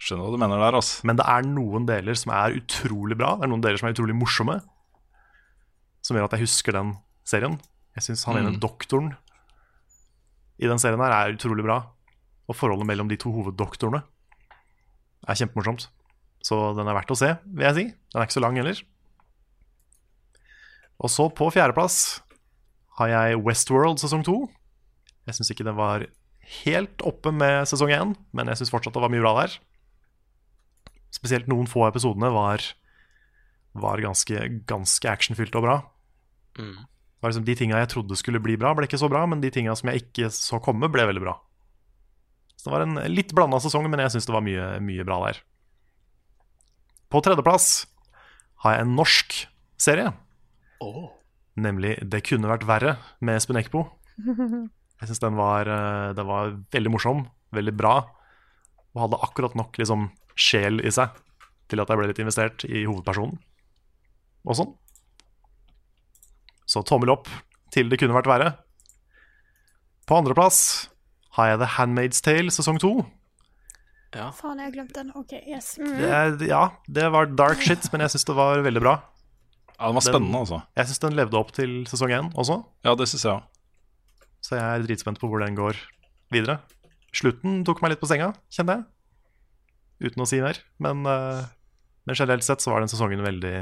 Skjønner hva du mener der, altså. Men det er noen deler som er utrolig bra. Det er noen deler som er utrolig morsomme. Som gjør at jeg husker den serien. Jeg syns han ene Mm. doktoren i den serien her er utrolig bra. Og forholdet mellom de to hoveddoktorene er kjempemorsomt. Så den er verdt å se, vil jeg si. Den er ikke så lang heller. Og så på fjerdeplass har jeg Westworld sesong to. Jeg syns ikke den var helt oppe med sesong én, men jeg syns fortsatt det var mye bra der. Spesielt noen få episodene var, var ganske, ganske actionfylte og bra. Mm. Var liksom De tinga jeg trodde skulle bli bra, ble ikke så bra, men de tinga som jeg ikke så komme, ble veldig bra. Så det var en litt blanda sesong, men jeg syns det var mye, mye bra der. På tredjeplass har jeg en norsk serie, nemlig 'Det kunne vært verre' med Espen Eckbo. <laughs> Jeg syns den, var, eh, den var veldig morsom, veldig bra, og hadde akkurat nok liksom, sjel i seg til at jeg ble litt investert i hovedpersonen. Og sånn. Så tommel opp til det kunne vært verre. På andreplass har jeg The Handmaid's Tale sesong to. Faen, jeg har glemt den. OK, yes. Mm. Det ja, det var dark shit, men jeg syns det var veldig bra. Ja, Den var spennende, altså. Jeg syns den levde opp til sesong én også, Ja, det synes jeg så jeg er dritspent på hvor den går videre. Slutten tok meg litt på senga, kjenner jeg. Uten å si mer. Men, uh, men generelt sett så var den sesongen veldig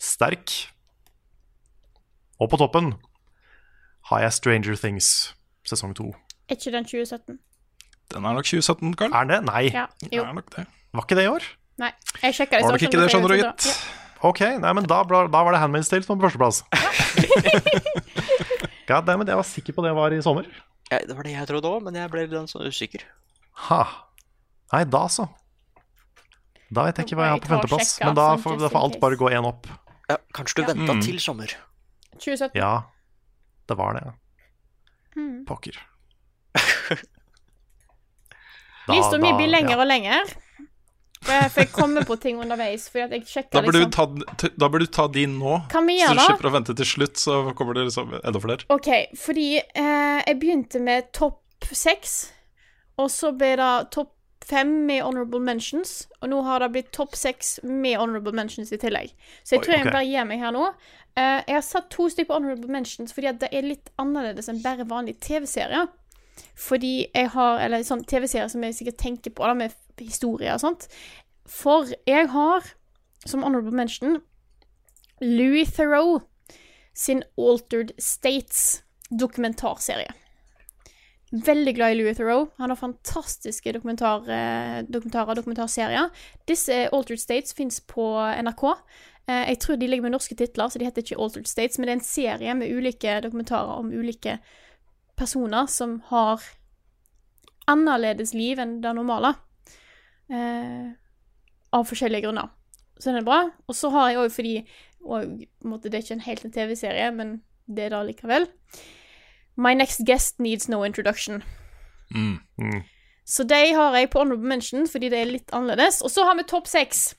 sterk. Og på toppen har jeg Stranger Things sesong to. Er ikke den 2017? Den er nok 2017, Karl. Er den det? Nei. Ja. Jo. er nok det. Var ikke det i år? Nei. Jeg sjekka det. Var nok ikke det, skjønner du, Ja. Ok, nei, men da, ble- da var det Handmaid's Tale som var på førsteplass. God damn it, jeg var sikker på det var i sommer. Ja, det var det jeg trodde òg, men jeg ble litt sånn usikker. Ha. Nei, da så. Da vet jeg ikke hva jeg har på femteplass. Men da sånn får, da får alt bare gå én opp. Ja, kanskje du Ja. venta Mm. til sommer. 2017. Ja, det var det. Mm. Pokker. <laughs> Lista mi blir lenger ja. og lenger. For jeg, kommer på ting underveis. Jeg Da burde liksom ta, da bør du ta din nå, vi så du slipper da? å vente til slutt. Så kommer det liksom enda flere. OK, fordi eh, jeg begynte med topp seks, og så ble det topp fem med honorable mentions, og nå har det blitt topp seks med honorable mentions i tillegg. Så jeg Oi, tror jeg okay. bare gir meg her nå. Eh, jeg har satt to stykker på honorable mentions fordi det er litt annerledes enn bare vanlige TV-serier. Fordi jeg har Eller sånn TV-serier som jeg sikkert tenker på, da, med historier og sånt. For jeg har, som honorable mention, Louis Theroux sin Altered States dokumentarserie. Veldig glad i Louis Theroux. Han har fantastiske dokumentar, eh, dokumentarer og dokumentarserier. Disse Altered States fins på NRK. Eh, jeg tror de ligger med norske titler, så de heter ikke Altered States, men det er en serie med ulike dokumentarer om ulike personer som har annerledes liv enn det normale. Eh, av forskjellige grunner. Så den er bra. Og så har jeg òg fordi og, måtte, Det er ikke en helt en TV-serie, men det er det likevel. My next guest needs no introduction. Mm. Mm. Så de har jeg på honorable mention fordi det er litt annerledes. Og så har vi topp seks.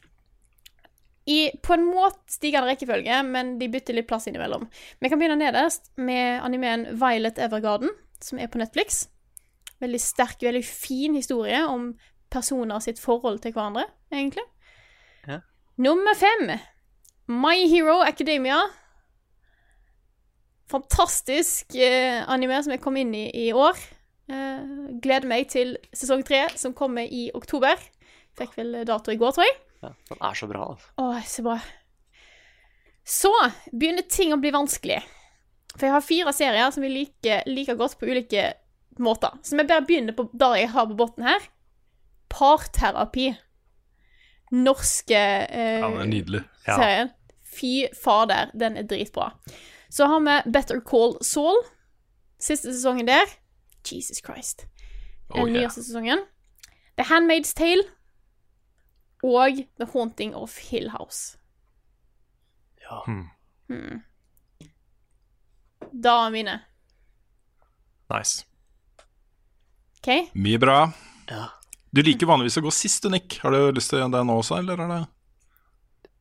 I på en måte stigende rekkefølge, men de bytter litt plass innimellom. Vi kan begynne nederst med animeen Violet Evergarden, som er på Netflix. Veldig sterk, veldig fin historie om personer sitt forhold til hverandre, egentlig. Ja. Nummer fem. My Hero Academia. fantastisk eh, anime som jeg kom inn i i år. Eh, gleder meg til sesong tre, som kommer i oktober. Fikk vel dato i går, tror jeg. Ja, den er så bra. altså. Å, så bra. Så begynner ting å bli vanskelig. For jeg har fire serier som vi liker like godt på ulike måter. Så vi bare begynner på der jeg har på bunnen her. Parterapi. Norske eh, Ja, den er nydelig. Ja. serien. Fy fader, den er dritbra. Så har vi Better Call Saul. Siste sesongen der. Jesus Christ. Den Oh, yeah. nyeste sesongen. The Handmaid's Tale. Og The Haunting of Hill House. Ja. Hmm. Da er mine. Nice. OK? Mye bra. ja. Du liker vanligvis å gå sist, du, Nick. Har du lyst til det nå også, eller er det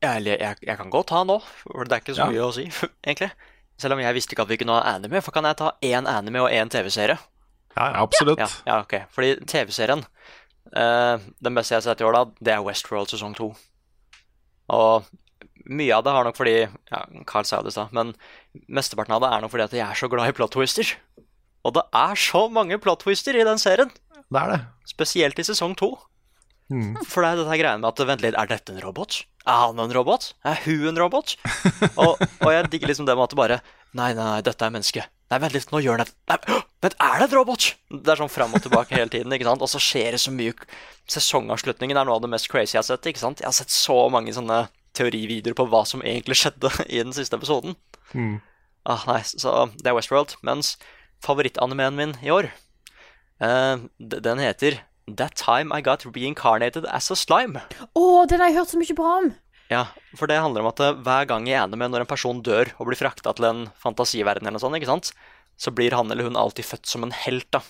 Jeg, jeg, jeg kan godt ta nå, for det er ikke så Ja. mye å si, <laughs> egentlig. Selv om jeg visste ikke at vi kunne ha anime, for kan jeg ta én anime og én TV-serie? Ja, Ja, ja. absolutt. Ja, ja, ok. Fordi TV-serien eh, Den beste jeg har sett i år, da, det er Westworld sesong to. Og mye av det har nok fordi Ja, Carl sa det i stad, men mesteparten av det er nok fordi at jeg er så glad i plot twister. Og det er så mange plot twister i den serien, Det er det. spesielt i sesong to. Mm. For det er dette greiene med at vent litt, er dette en robot? Er han en robot? Er hun en robot? <laughs> og, og jeg digger liksom det med at det bare Nei, nei, nei, dette er menneske. Nei, vent litt, nå gjør han et Nei, vent, er det et robot? Det er sånn fram og tilbake hele tiden, ikke sant? Og så skjer det så mye. Sesongavslutningen er noe av det mest crazy jeg har sett, ikke sant? Jeg har sett så mange sånne teorivideoer på hva som egentlig skjedde <laughs> i den siste episoden. Mm. Ah, nei, så det er Westworld. Mens favorittanimeen min i år, uh, den heter That Time I Got Reincarnated As A Slime. Å, den har jeg hørt så mye bra om! Ja, for det handler om at eh, hver gang jeg er enig med når en person dør og blir frakta til en fantasiverden eller noe sånt, ikke sant, så blir han eller hun alltid født som en helt, da.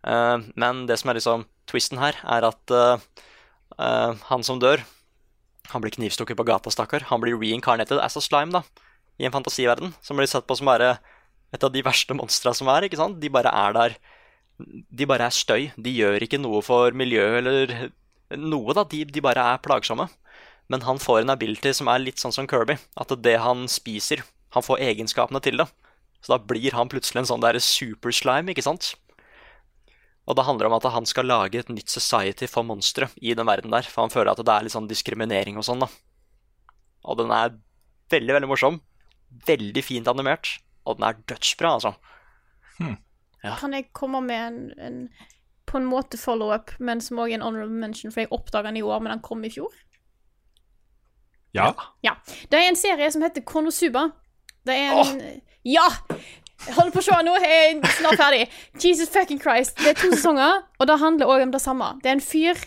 Uh, men det som er liksom twisten her, er at uh, uh, han som dør, han blir knivstukket på gata, stakkar. Han blir reincarnated as a slime, da, i en fantasiverden, som blir sett på som bare et av de verste monstra som er, ikke sant. De bare er der. De bare er støy. De gjør ikke noe for miljøet eller noe, da. De, de bare er plagsomme. Men han får en ability som er litt sånn som Kirby. At det han spiser, han får egenskapene til det. Så da blir han plutselig en sånn der superslime, ikke sant? Og det handler om at han skal lage et nytt society for monstre i den verden der. For han føler at det er litt sånn diskriminering og sånn, da. Og den er veldig, veldig morsom. Veldig fint animert. Og den er dødsbra, altså. Ja. Kan jeg komme med en, en på en måte follow-up, men som også er en honorable mention, for jeg oppdaga den i år, men den kom i fjor? Ja. Ja. Det er en serie som heter Konosuba. Det er en Ja! Jeg holder på å se nå, jeg er snart ferdig. Jesus fucking Christ. Det er to sesonger, og det handler òg om det samme. Det er en fyr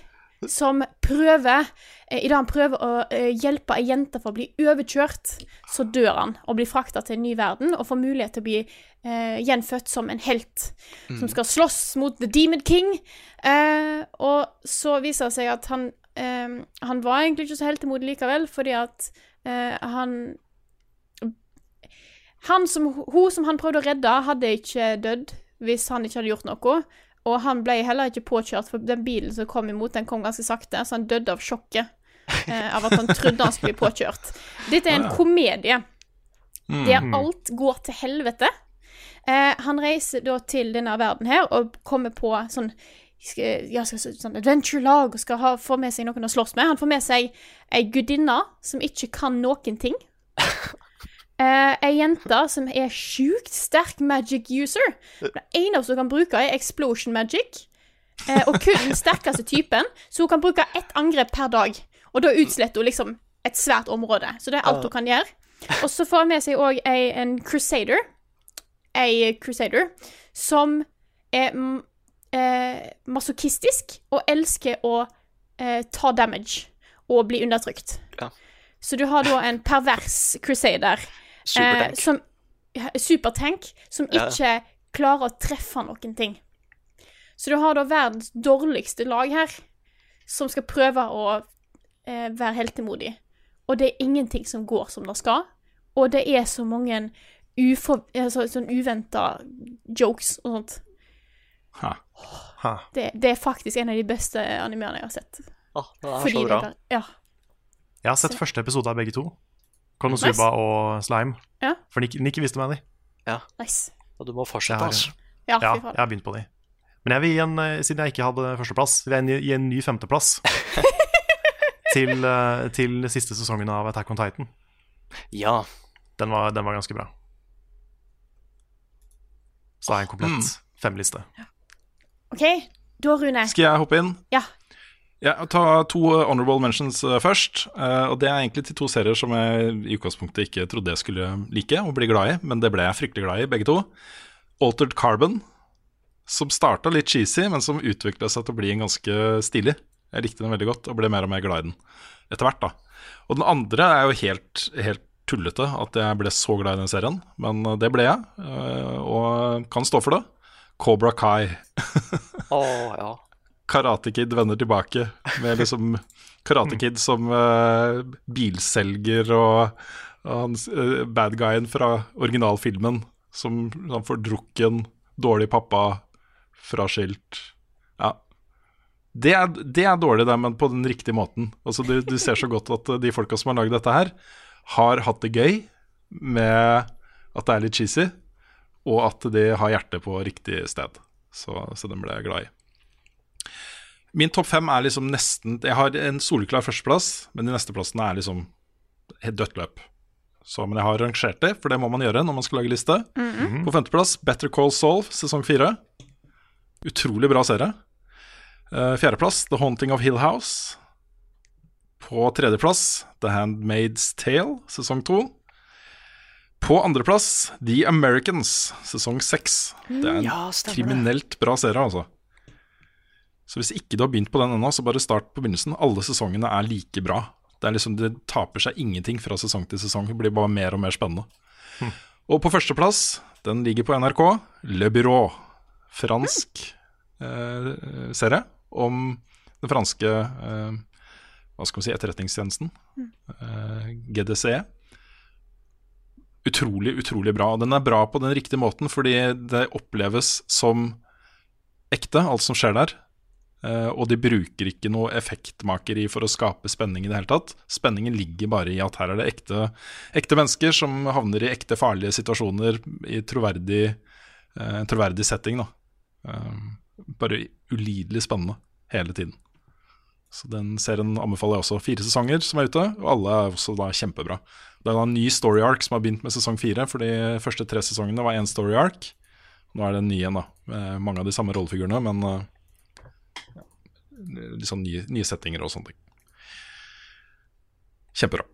som prøver I dag han prøver å eh, hjelpe ei jente for å bli overkjørt, så dør han og blir frakta til en ny verden og får mulighet til å bli eh, gjenfødt som en helt som skal slåss mot The Demon King. Eh, og så viser det seg at han eh, Han var egentlig ikke så helt imot likevel, fordi at eh, han han som, Hun som han prøvde å redde, hadde ikke dødd hvis han ikke hadde gjort noe. Og han ble heller ikke påkjørt, for den bilen som kom imot, den kom ganske sakte, så han døde av sjokket. Eh, av at han trodde han skulle bli påkjørt. Dette er en komedie der alt går til helvete. Eh, han reiser da til denne verden her og kommer på sånn skal, ja, skal, sånn adventure-lag og skal ha, få med seg noen å slåss med. Han får med seg ei gudinne som ikke kan noen ting. Uh, <laughs> ei jente som er sjukt sterk magic user. Det eneste hun kan bruke, er explosion magic. Uh, og kun den sterkeste typen, så hun kan bruke ett angrep per dag. Og da utsletter hun liksom et svært område. Så det er alt hun kan gjøre. Og så får hun med seg òg en crusader. Ei crusader som er eh, masochistisk og elsker å eh, ta damage og bli undertrykt. Ja. Så du har da en pervers crusader Supertank. Eh, som, supertank, som Ja. ikke klarer å treffe noen ting. Så du har da verdens dårligste lag her, som skal prøve å eh, være heltemodig. Og det er ingenting som går som det skal. Og det er så mange ufor, altså, sånn uventa jokes og sånt. Ha. Ha. Det, det er faktisk en av de beste animerene jeg har sett. Åh, det er Fordi så det bra. er- Ja. Jeg har sett første episode av begge to. Konosuba og Slime. Ja. For Nick, Nick visste meg de. Ja. Nice. Og du må fortsette, har- altså. Ja, Ja, jeg har begynt på de. Men jeg vil gi en, eh, siden jeg ikke hadde førsteplass, vil jeg gi en ny femteplass <laughs> til, eh, til siste sesongen av Attack on Titan. Ja. Den var, den var ganske bra. Så har jeg en Mm. komplett femliste. OK, da, Rune. Skal jeg hoppe inn? Ja. Ja, ta to eh, honorable mentions eh, først. Eh, og Det er egentlig til to serier som jeg i utgangspunktet ikke trodde jeg skulle like og bli glad i, men det ble jeg fryktelig glad i, begge to. Altered Carbon, som starta litt cheesy, men som utvikla seg til å bli en ganske stilig. Jeg likte den veldig godt og ble mer og mer glad i den etter hvert. da. Og den andre er jo helt, helt tullete at jeg ble så glad i den serien, men det ble jeg, og kan stå for det. Cobra Kai. oh, ja. Karate Kid vender tilbake med liksom Karate Kid som uh, bilselger og, og hans, uh, bad guyen fra originalfilmen som han fordrukken, dårlig pappa, fraskilt Ja. Det er, det er dårlig, det, men på den riktige måten. Altså, du, du ser så godt at eh, de folka som har lagd dette her, har hatt det gøy med at det er litt cheesy, og at de har hjertet på riktig sted. Så, så den ble jeg glad i. Min topp fem er liksom nesten Jeg har en soleklar førsteplass, men de neste plassene er liksom et dødt løp. Så, men jeg har rangert det, for det må man gjøre når man skal lage liste. På femteplass Better Call Saul, sesong fire. Utrolig bra serie. Uh, fjerdeplass The Haunting of Hill House. På tredjeplass The Handmaid's Tale, sesong to. På andreplass The Americans, sesong seks. Det er en Ja, kriminelt bra serie, altså. Så hvis ikke du har begynt på den ennå, så bare start på begynnelsen. Alle sesongene er like bra. Det, er liksom, det taper seg ingenting fra sesong til sesong. Det blir bare mer og mer spennende. Og på førsteplass, den ligger på NRK, Le Bureau. Fransk eh, serie om den franske eh, hva skal man si, etterretningstjenesten. Eh, GDC. Utrolig, utrolig bra. Og den er bra på den riktige måten, fordi det oppleves som ekte, alt som skjer der. Eh, og de bruker ikke noe effektmakeri for å skape spenning i det hele tatt. Spenningen ligger bare i at her er det ekte, ekte mennesker som havner i ekte farlige situasjoner i troverdig, eh, troverdig setting. Da. Eh, bare ulidelig spennende hele tiden. Så den serien anbefaler jeg også. Fire sesonger som er ute, og alle er også da kjempebra. Det er en ny story arc som har begynt med sesong fire, for de første tre sesongene var én story arc. Nå er det en ny en, da, med mange av de samme rollefigurene, men eh, ja, litt sånn nye, nye settinger og sånne ting. Kjempebra.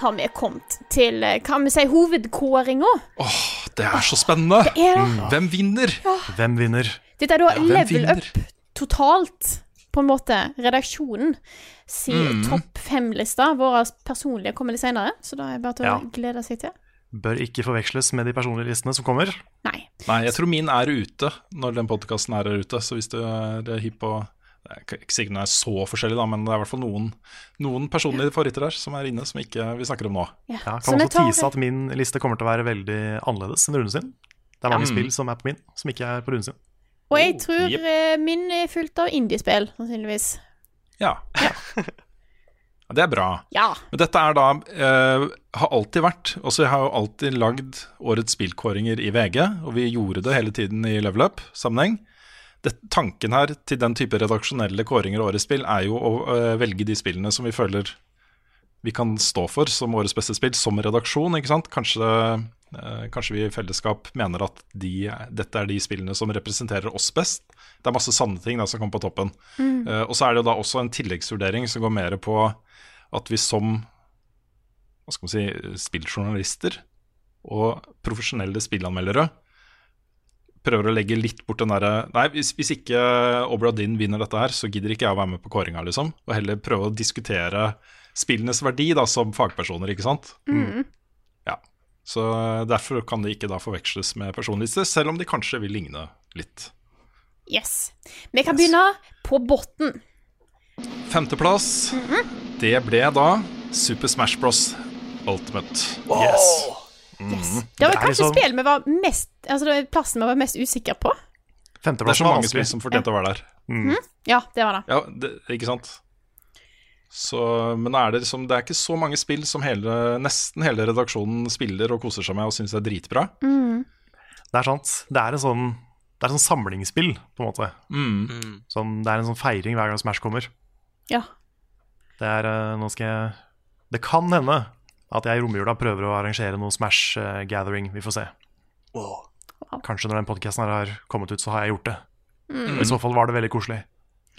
Har vi kommet til eh, kan vi si, hovedkåringa. Det er så spennende! Det er det. Hvem vinner? Hvem vinner? Dette er da ja, level up totalt, på en måte. Redaksjonen si Mm. topp fem-lista. Våre personlige kommer litt senere, så da er det bare til å glede seg til. Bør ikke forveksles med de personlige listene som kommer. Nei. Nei, jeg tror min er ute når den podkasten er ute. Så hvis du er hypp på Det er ikke sikkert den er så forskjellig, da, men det er i hvert fall noen, noen personlige favoritter der som er inne, som ikke vi snakker om nå. Ja. Ja, kan man også tar- tise at min liste kommer til å være veldig annerledes enn Rune sin. Det er mange spill som er på min, som ikke er på Rune sin. Og jeg tror oh, yep. min er fullt av indiespill, sannsynligvis. Ja. Ja, Det er bra. Ja. Men dette er da eh, Har alltid vært Også jeg har jo alltid lagd årets spillkåringer i VG, og vi gjorde det hele tiden i level up-sammenheng. Det- Tanken her til den type redaksjonelle kåringer og årets spill er jo å eh, velge de spillene som vi føler vi kan stå for som årets beste spill, som redaksjon. ikke sant? Kanskje, eh, kanskje vi i fellesskap mener at de, dette er de spillene som representerer oss best. Det er masse sanne ting da, som kommer på toppen. Eh, og så er det jo da også en tilleggsvurdering som går mer på at vi som hva skal man si, spilljournalister og profesjonelle spillanmeldere prøver å legge litt bort den derre Nei, hvis, hvis ikke Obra Dinn vinner dette her, så gidder ikke jeg å være med på kåringa, liksom. Og heller prøve å diskutere spillenes verdi da, som fagpersoner, ikke sant. Ja. Så derfor kan det ikke da forveksles med personlister, selv om de kanskje vil ligne litt. Yes. Vi kan begynne på botten. Femteplass, det ble da Super Smash Bros. Ultimate. Yes. Yes. Mm. Det var Det kanskje liksom- spillet vi var mest Altså det var plassen vi var mest usikre på. Det er Femteplass så var mange spill som fortjente å være der. Ja, det var det. Ja, det, ikke sant? Så, men er det, liksom, det er ikke så mange spill som hele, nesten hele redaksjonen spiller og koser seg med og syns er dritbra. Det er sant. Det er en sånn Det er sånn samlingsspill, på en måte. Mm. Sånn, det er en sånn feiring hver gang Smash kommer. Ja. Det er eh, Nå skal jeg Det kan hende at jeg i romjula prøver å arrangere noe Smash eh, Gathering. Vi får se. Kanskje når den podkasten har kommet ut, så har jeg gjort det. Mm. I så fall var det veldig koselig.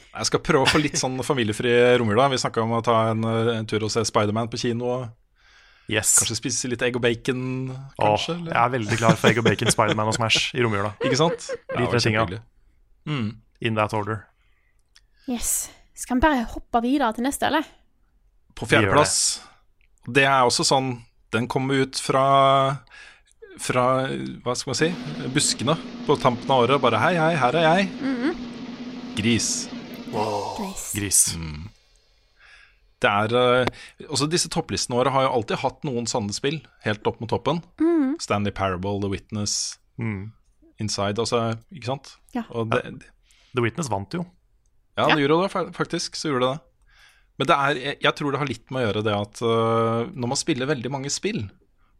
Jeg skal prøve å få litt sånn <laughs> familiefri romjula. Vi snakka om å ta en, eh, en tur og se Spiderman på kino. Yes. Kanskje spise litt egg og bacon, Åh, kanskje? jeg er veldig klar for egg og bacon, Spiderman og Smash i romjula. <laughs> Ikke sant? De tre tinga. Mm. In that order. Yes. Skal vi bare hoppe videre til neste, eller? På fjerdeplass. Det er også sånn Den kommer ut fra Fra, hva skal man si, buskene på tampen av året. Bare hei, hei, her er jeg. Gris. Wow. Gris. Mm. Det er eh, Også disse topplistene åra har jo alltid hatt noen sanne spill helt opp mot toppen. Stanley Parable, The Witness, Mm. Inside, altså, ikke sant? Ja. Og det, The Witness vant jo. Ja, det gjorde det faktisk. Så gjorde det det. Men det er, jeg, tror det har litt med å gjøre det at øh, når man spiller veldig mange spill,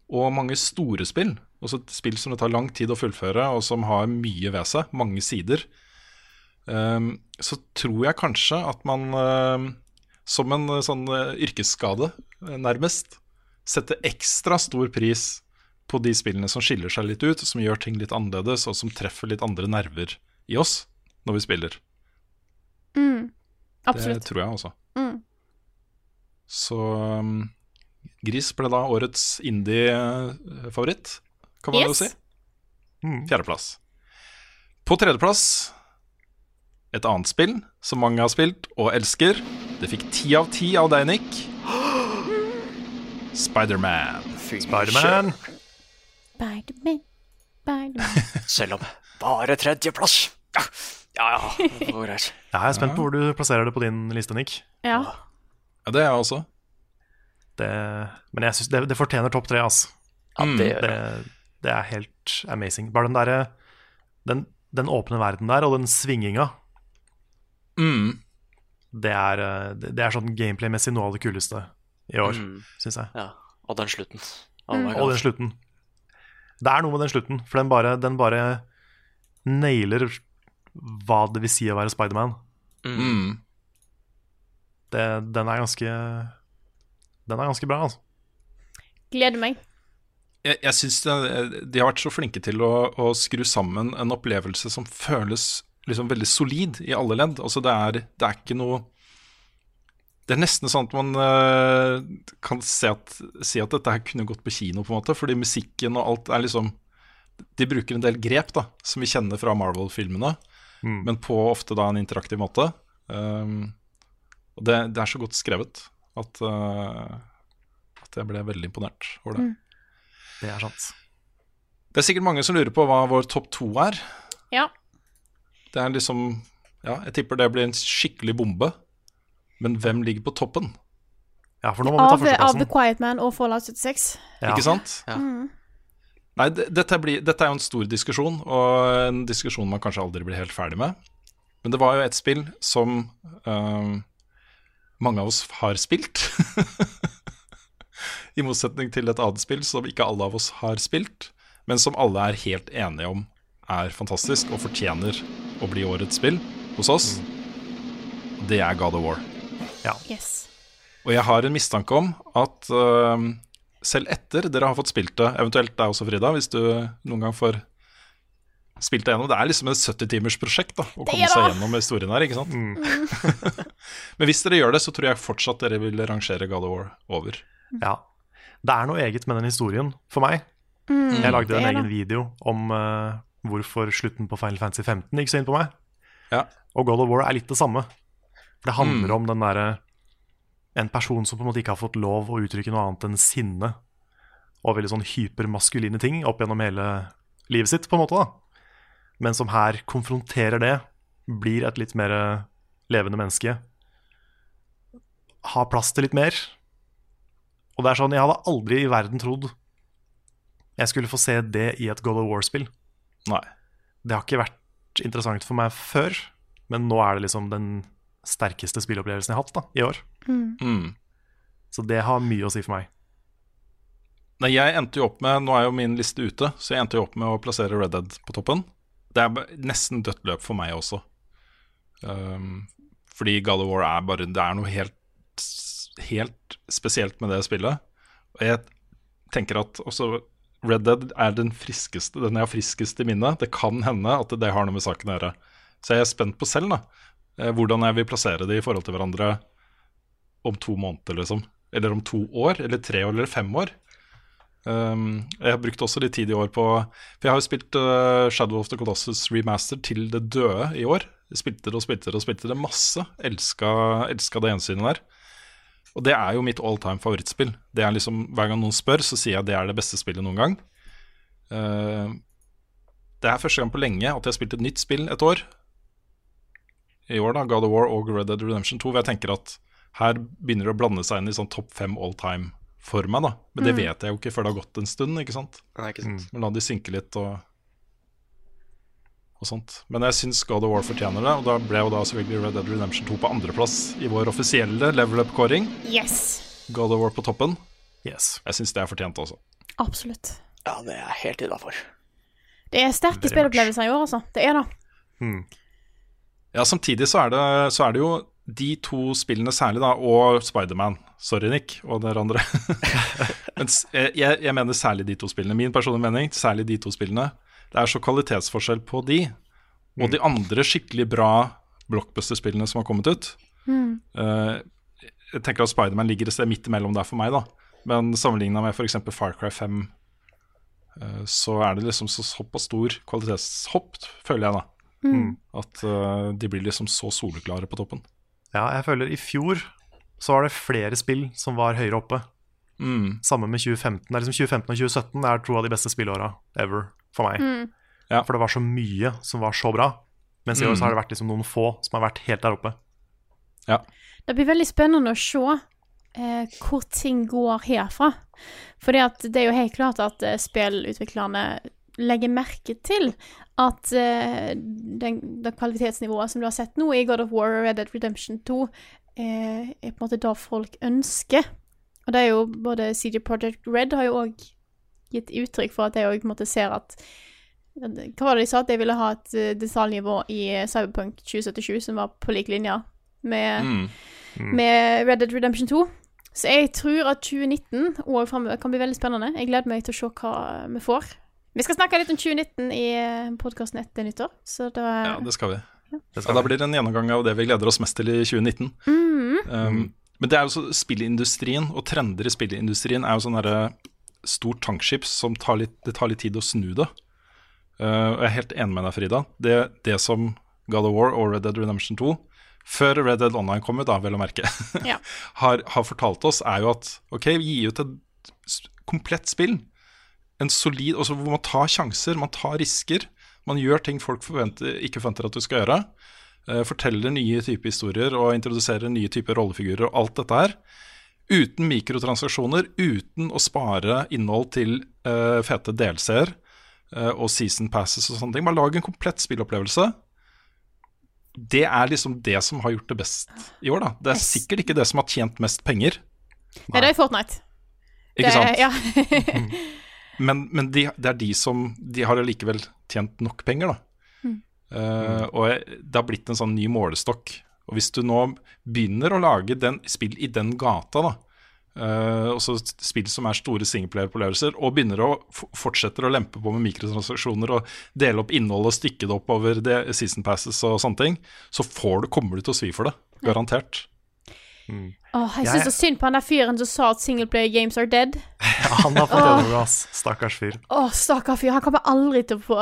og mange store spill, også spill som det tar lang tid å fullføre, og som har mye ved seg, mange sider, øhm, så tror jeg kanskje at man øhm, som en øh, sånn øh, yrkesskade, øh, nærmest, setter ekstra stor pris på de spillene som skiller seg litt ut, som gjør ting litt annerledes, og som treffer litt andre nerver i oss når vi spiller. Mm. absolutt. Det tror jeg også. Mm. Så um, Gris ble da årets indie-favoritt, kan man jo si. Mm. Fjerdeplass. På tredjeplass et annet spill som mange har spilt og elsker. Det fikk ti av ti av deg, Nick. <gasps> Spiderman. Spiderman. Spiderman, <laughs> Spider Selv om bare tredjeplass. Ja, ja. Ja, jeg er spent på hvor du plasserer det på din liste, Nick. Ja. Ja, det er jeg også. Det, men jeg synes det, det fortjener topp tre, altså. Ja, det gjør Det, det. det er helt amazing. Bare den derre den, den åpne verden der, og den svinginga, Mm. det er, det er sånn gameplay-messig noe av det kuleste i år, Mm. syns jeg. Ja. Og den slutten. Oh Og den slutten. Det er noe med den slutten, for den bare, den bare nailer hva det vil si å være Spiderman. Mm. Det- Den er ganske Den er ganske bra, altså. Gleder meg. jeg, jeg syns de har vært så flinke til å, å skru sammen en opplevelse som føles liksom veldig solid i alle ledd. Altså det er, det er ikke noe Det er nesten sånn at man uh, kan si at, si at dette her kunne gått på kino, på en måte, fordi musikken og alt er liksom De bruker en del grep da, som vi kjenner fra Marvel-filmene, Mm. men på ofte da en interaktiv måte. Um, og det, det er så godt skrevet at, uh, at jeg ble veldig imponert over det. Det er sant. Det er sikkert mange som lurer på hva vår topp to er. Ja. Det er liksom Ja, jeg tipper det blir en skikkelig bombe. Men hvem ligger på toppen? Ja, for nå må vi ta førsteplassen. av The. Quiet Man og Fallout 76. Ja. Ikke sant? Ja. Nei, dette, blir, dette er jo en stor diskusjon, og en diskusjon man kanskje aldri blir helt ferdig med. Men det var jo et spill som eh, mange av oss har spilt. <laughs> I motsetning til et annet spill som ikke alle av oss har spilt, men som alle er helt enige om er fantastisk og fortjener å bli årets spill hos oss. Det er God of War. Yes. Og jeg har en mistanke om at uh, selv etter dere har fått spilt det, eventuelt deg også, Frida, hvis du noen gang får spilt det gjennom Det er liksom et 70-timers prosjekt å komme seg gjennom historien her, ikke sant? <laughs> Men hvis dere gjør det, så tror jeg fortsatt dere vil rangere God of War over. Ja. Det er noe eget med den historien for meg. jeg lagde en egen det. video om uh, hvorfor slutten på Final Fantasy 15 gikk så inn på meg. Ja. Og God of War er litt det samme. For det handler om den derre En person som på en måte ikke har fått lov å uttrykke noe annet enn sinne og veldig sånn hypermaskuline ting opp gjennom hele livet sitt, på en måte, da. Men som her konfronterer det, blir et litt mer levende menneske. Har plass til litt mer. Og det er sånn, jeg hadde aldri i verden trodd jeg skulle få se det i et God of War-spill. Nei. Det har ikke vært interessant for meg før, men nå er det liksom den sterkeste spillopplevelsen jeg har hatt da, i år. Mm. Så det har mye å si for meg. Nei, jeg endte jo opp med Nå er jo min liste ute, så jeg endte jo opp med å plassere Red Dead på toppen. Det er nesten dødt løp for meg også. Um, fordi God of War er bare Det er noe helt, helt spesielt med det spillet. Og jeg tenker at også Red Dead er den friskeste Den jeg har friskest i minnet. Det kan hende at det har noe med saken å gjøre. Så jeg er spent på selv da eh, hvordan jeg vil plassere det i forhold til hverandre om to måneder, liksom. Eller om to år, eller tre år, eller fem år. Um, jeg har brukt også litt tid i år på For jeg har jo spilt uh, Shadow of the Colossus remaster til det døde i år. Spilte det og spilte det og spilte det masse. Elska, elska det gjensynet der. Og det er jo mitt all time favorittspill. Det er liksom, Hver gang noen spør, så sier jeg det er det beste spillet noen gang. Uh, det er første gang på lenge at jeg har spilt et nytt spill et år. I år, da, God of War og Red Dead Redemption 2. Hvor jeg tenker at her begynner det å blande seg inn i sånn topp fem all time for meg, da. Men det vet jeg jo ikke før det har gått en stund, ikke sant. Nei, ikke sant. Men la de synke litt og, og sånt. Men jeg syns God of War fortjener det, og da ble jo da selvfølgelig Red Dead Redemption 2 på andreplass i vår offisielle level up-kåring. Yes. God of War på toppen. Yes. Jeg syns det er fortjent også. Absolutt. Ja, det er jeg helt innafor. Det er sterke spillopplevelser i år, altså. Det er det. Ja, samtidig så er det, så er det jo de to spillene særlig, da, og Spiderman. Sorry, Nick, og dere andre. <laughs> Men jeg, jeg mener særlig de to spillene. Min personlige mening, særlig de to spillene. Det er så kvalitetsforskjell på de og de andre skikkelig bra blockbuster-spillene som har kommet ut. Eh, jeg tenker at Spiderman ligger et sted midt imellom der for meg, da. Men sammenligna med f.eks. Far Cry 5, eh, så er det liksom så, såpass stor kvalitetshopp, føler jeg, da. At eh, de blir liksom så soleklare på toppen. Ja, jeg føler i fjor så var det flere spill som var høyere oppe. Mm. Samme med 2015. Det er liksom 2015 og 2017 er to av de beste spillåra ever for meg. Ja. For det var så mye som var så bra. Mens i år Mm. så har det vært liksom noen få som har vært helt der oppe. Ja. Det blir veldig spennende å se eh, hvor ting går herfra. For det er jo helt klart at eh, spillutviklerne legger merke til at uh, den, det kvalitetsnivået som du har sett nå i God of War og Red Dead Redemption 2, eh, er på en måte det folk ønsker. Og det er jo både CG Project Red har jo òg gitt uttrykk for at de òg på en måte ser at Hva var det de sa? At de ville ha et eh, detaljnivå i Cyberpunk 2077 som var på lik linje med Mm. med Red Dead Redemption 2. Så jeg tror at 2019 og framover kan bli veldig spennende. Jeg gleder meg til å se hva vi får. Vi skal snakke litt om 2019 i podkasten etter nyttår, så da Ja, det skal vi. Det Ja, skal da blir det en gjennomgang av det vi gleder oss mest til i 2019. Um, men det er jo så spillindustrien og trender i spillindustrien er jo sånn derre stort tankskip som tar litt, det tar litt tid å snu det. Uh, og jeg er helt enig med deg, Frida. Det, det som God of War og Red Dead Redemption 2, før Red Dead Online kom ut, da, vel å merke, Ja. <laughs> har, har fortalt oss, er jo at ok, gi ut et komplett spill. En solid, også Hvor man tar sjanser, man tar risker. Man gjør ting folk forventer, ikke forventer at du skal gjøre. Uh, forteller nye typer historier og introduserer nye typer rollefigurer og alt dette her. Uten mikrotransaksjoner, uten å spare innhold til uh, fete delseere uh, og season passes og sånne ting. Bare lag en komplett spillopplevelse. det er liksom det som har gjort det best i år, da. Det er sikkert ikke det som har tjent mest penger, Nei, det er Fortnite. ikke det, sant? Ja. <laughs> Men, men de, det er de som De har allikevel tjent nok penger, da. Mm. Uh, og det har blitt en sånn ny målestokk. Og hvis du nå begynner å lage den, spill i den gata, da, uh, også spill som er store singleplayer-opplevelser, og begynner å fortsetter å lempe på med mikrotransaksjoner og dele opp innholdet og stykke det opp over det, season passes og sånne ting, så får du, kommer du til å svi for det. Garantert. Åh, jeg Jeg- syns så synd på han der fyren som sa at singleplayer games are dead. <laughs> Ja, han har fått gjennomgå, ass. Stakkars fyr. Åh, stakkars fyr. Han kommer aldri til å få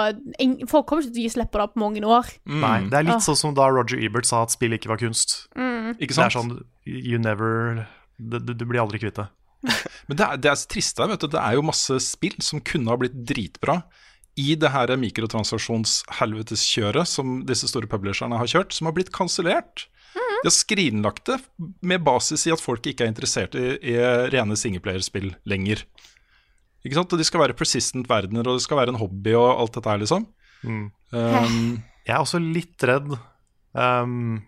Folk kommer ikke til å gi slipp på det på mange år. Nei, det er litt litt sånn som da Roger Ebert sa at spill ikke var kunst. Ikke sant? Det er sånn you never Du, du- du blir aldri kvitt det. <laughs> Men det er, det er så trist der, vet du. Det er jo masse spill som kunne ha blitt dritbra i det her mikrotransaksjonshelveteskjøret som disse store publisherne har kjørt, som har blitt kansellert. De har skrinlagt det med basis i at folk ikke er interessert i, i rene singleplayerspill lenger. Ikke sant? Og de skal være persistent verdener, og det skal være en hobby og alt dette her, liksom. Um, Jeg er også litt redd um,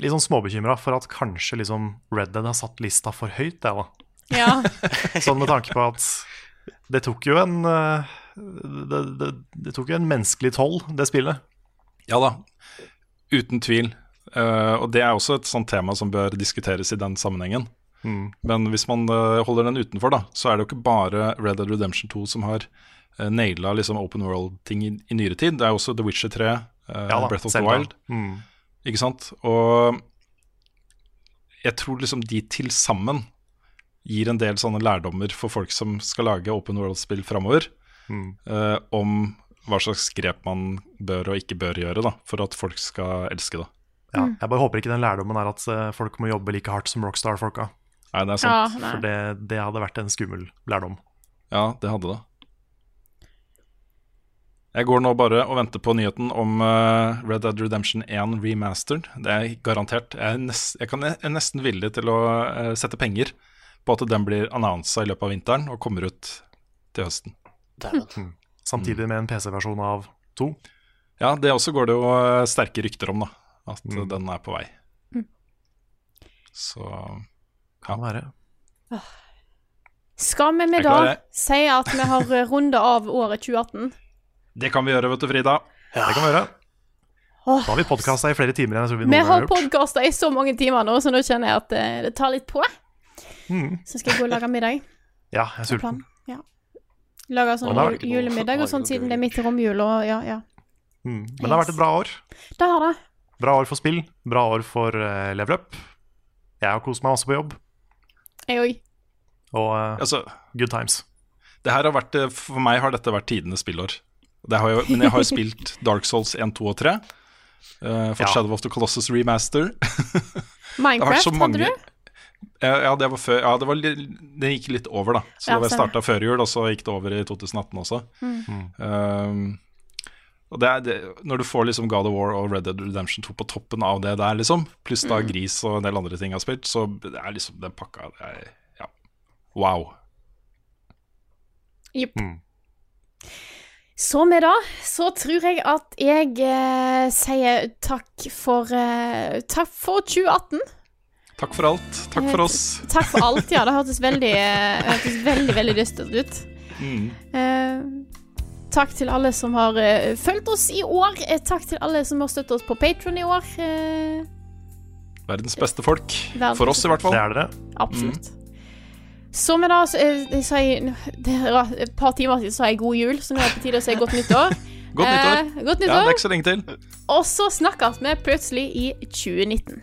Litt sånn småbekymra for at kanskje liksom Red Dead har satt lista for høyt, jeg, da. Ja. <laughs> Sånn med tanke på at det tok jo en uh, det, det, det tok jo en menneskelig toll, det spillet. Ja da, uten tvil. Eh, og det er også et sånt tema som bør diskuteres i den sammenhengen. Mm. Men hvis man uh, holder den utenfor, da, så er det jo ikke bare Red Dead Redemption 2 som har uh, naila liksom open world-ting i, i nyere tid. Det er også The Witcher 3, uh, Ja da, Breath of the Wild. Mm. Ikke sant? Og jeg tror liksom de til sammen gir en del sånne lærdommer for folk som skal lage open world-spill framover, Mm. eh, om hva slags grep man bør og ikke bør gjøre da, for at folk skal elske det. Ja, jeg bare håper ikke den lærdommen er at uh, folk må jobbe like hardt som Rockstar-folka. Nei, det er Ja, sant. nei. For det, det hadde vært en skummel lærdom. Ja, det hadde det. Jeg går nå bare og venter på nyheten om eh, Red Dead Redemption 1 remastered. Det er garantert. Jeg er, nest, jeg kan, jeg er nesten villig til å eh, sette penger på at den blir annonsa i løpet av vinteren og kommer ut til høsten. <laughs> Samtidig med en PC-versjon av 2. Ja, det også går det jo eh, sterke rykter om, da. At eh, Mm. den er på vei. Så Kan være. Skal vi med da si at vi har runda av året 2018? det kan vi gjøre, vet du, Frida. Ja. Det kan vi gjøre. Åh. Da har vi podkasta i flere timer enn jeg tror vi Vi noen har har gjort. podkasta i så mange timer nå, så nå kjenner jeg at det, det tar litt på. Mm. Så skal jeg gå og lage middag. Ja, jeg er sulten. Ja. Lage sånn julemiddag og sånn siden det er midt i romjula. ja, ja. Mm. Men det har vært et bra år. Det har det. Bra år for spill, bra år for uh, level up. Jeg har kost meg masse på jobb, Jeg òg. og uh, Altså, good times. det her har vært, eh, for meg har dette vært tidenes spillår. Det har jo, men jeg har jo <laughs> spilt Dark Souls 1, 2 og 3. Uh, for Ja. Shadow of the Colossus remaster. <laughs> Det har vært Minecraft mange hadde du? Ja, det var før Ja, det, var, det gikk litt over, da. Så Ja, det starta før jul, og så gikk det over i 2018 også. Um, og det er det, Når du får liksom God of War og Red Dead Redemption 2 på toppen av det der, liksom, pluss da Gris og en del andre ting jeg har spilt, så det er liksom den pakka det er, Ja, wow. Jepp. Mm. Så med det, så tror jeg at jeg eh, sier takk for eh, Takk for 2018. Takk for alt. Takk for oss. Takk for alt, ja. Det hørtes veldig, eh, hørtes veldig, veldig dystert ut. Mm. Eh, takk til alle som har uh, fulgt oss i år. Eh, takk til alle som har støttet oss på Patron i år. Uh, Verdens beste folk. Verdens For oss, i hvert fall. Det er dere. absolutt. Så med det, så, jeg sa jeg, det er Et par timer siden sa jeg god jul, så nå er det på tide å si godt nyttår. <laughs> Godt nyttår. Eh, godt Ja, det er ikke så lenge til. Og så snakkes vi plutselig i 2019.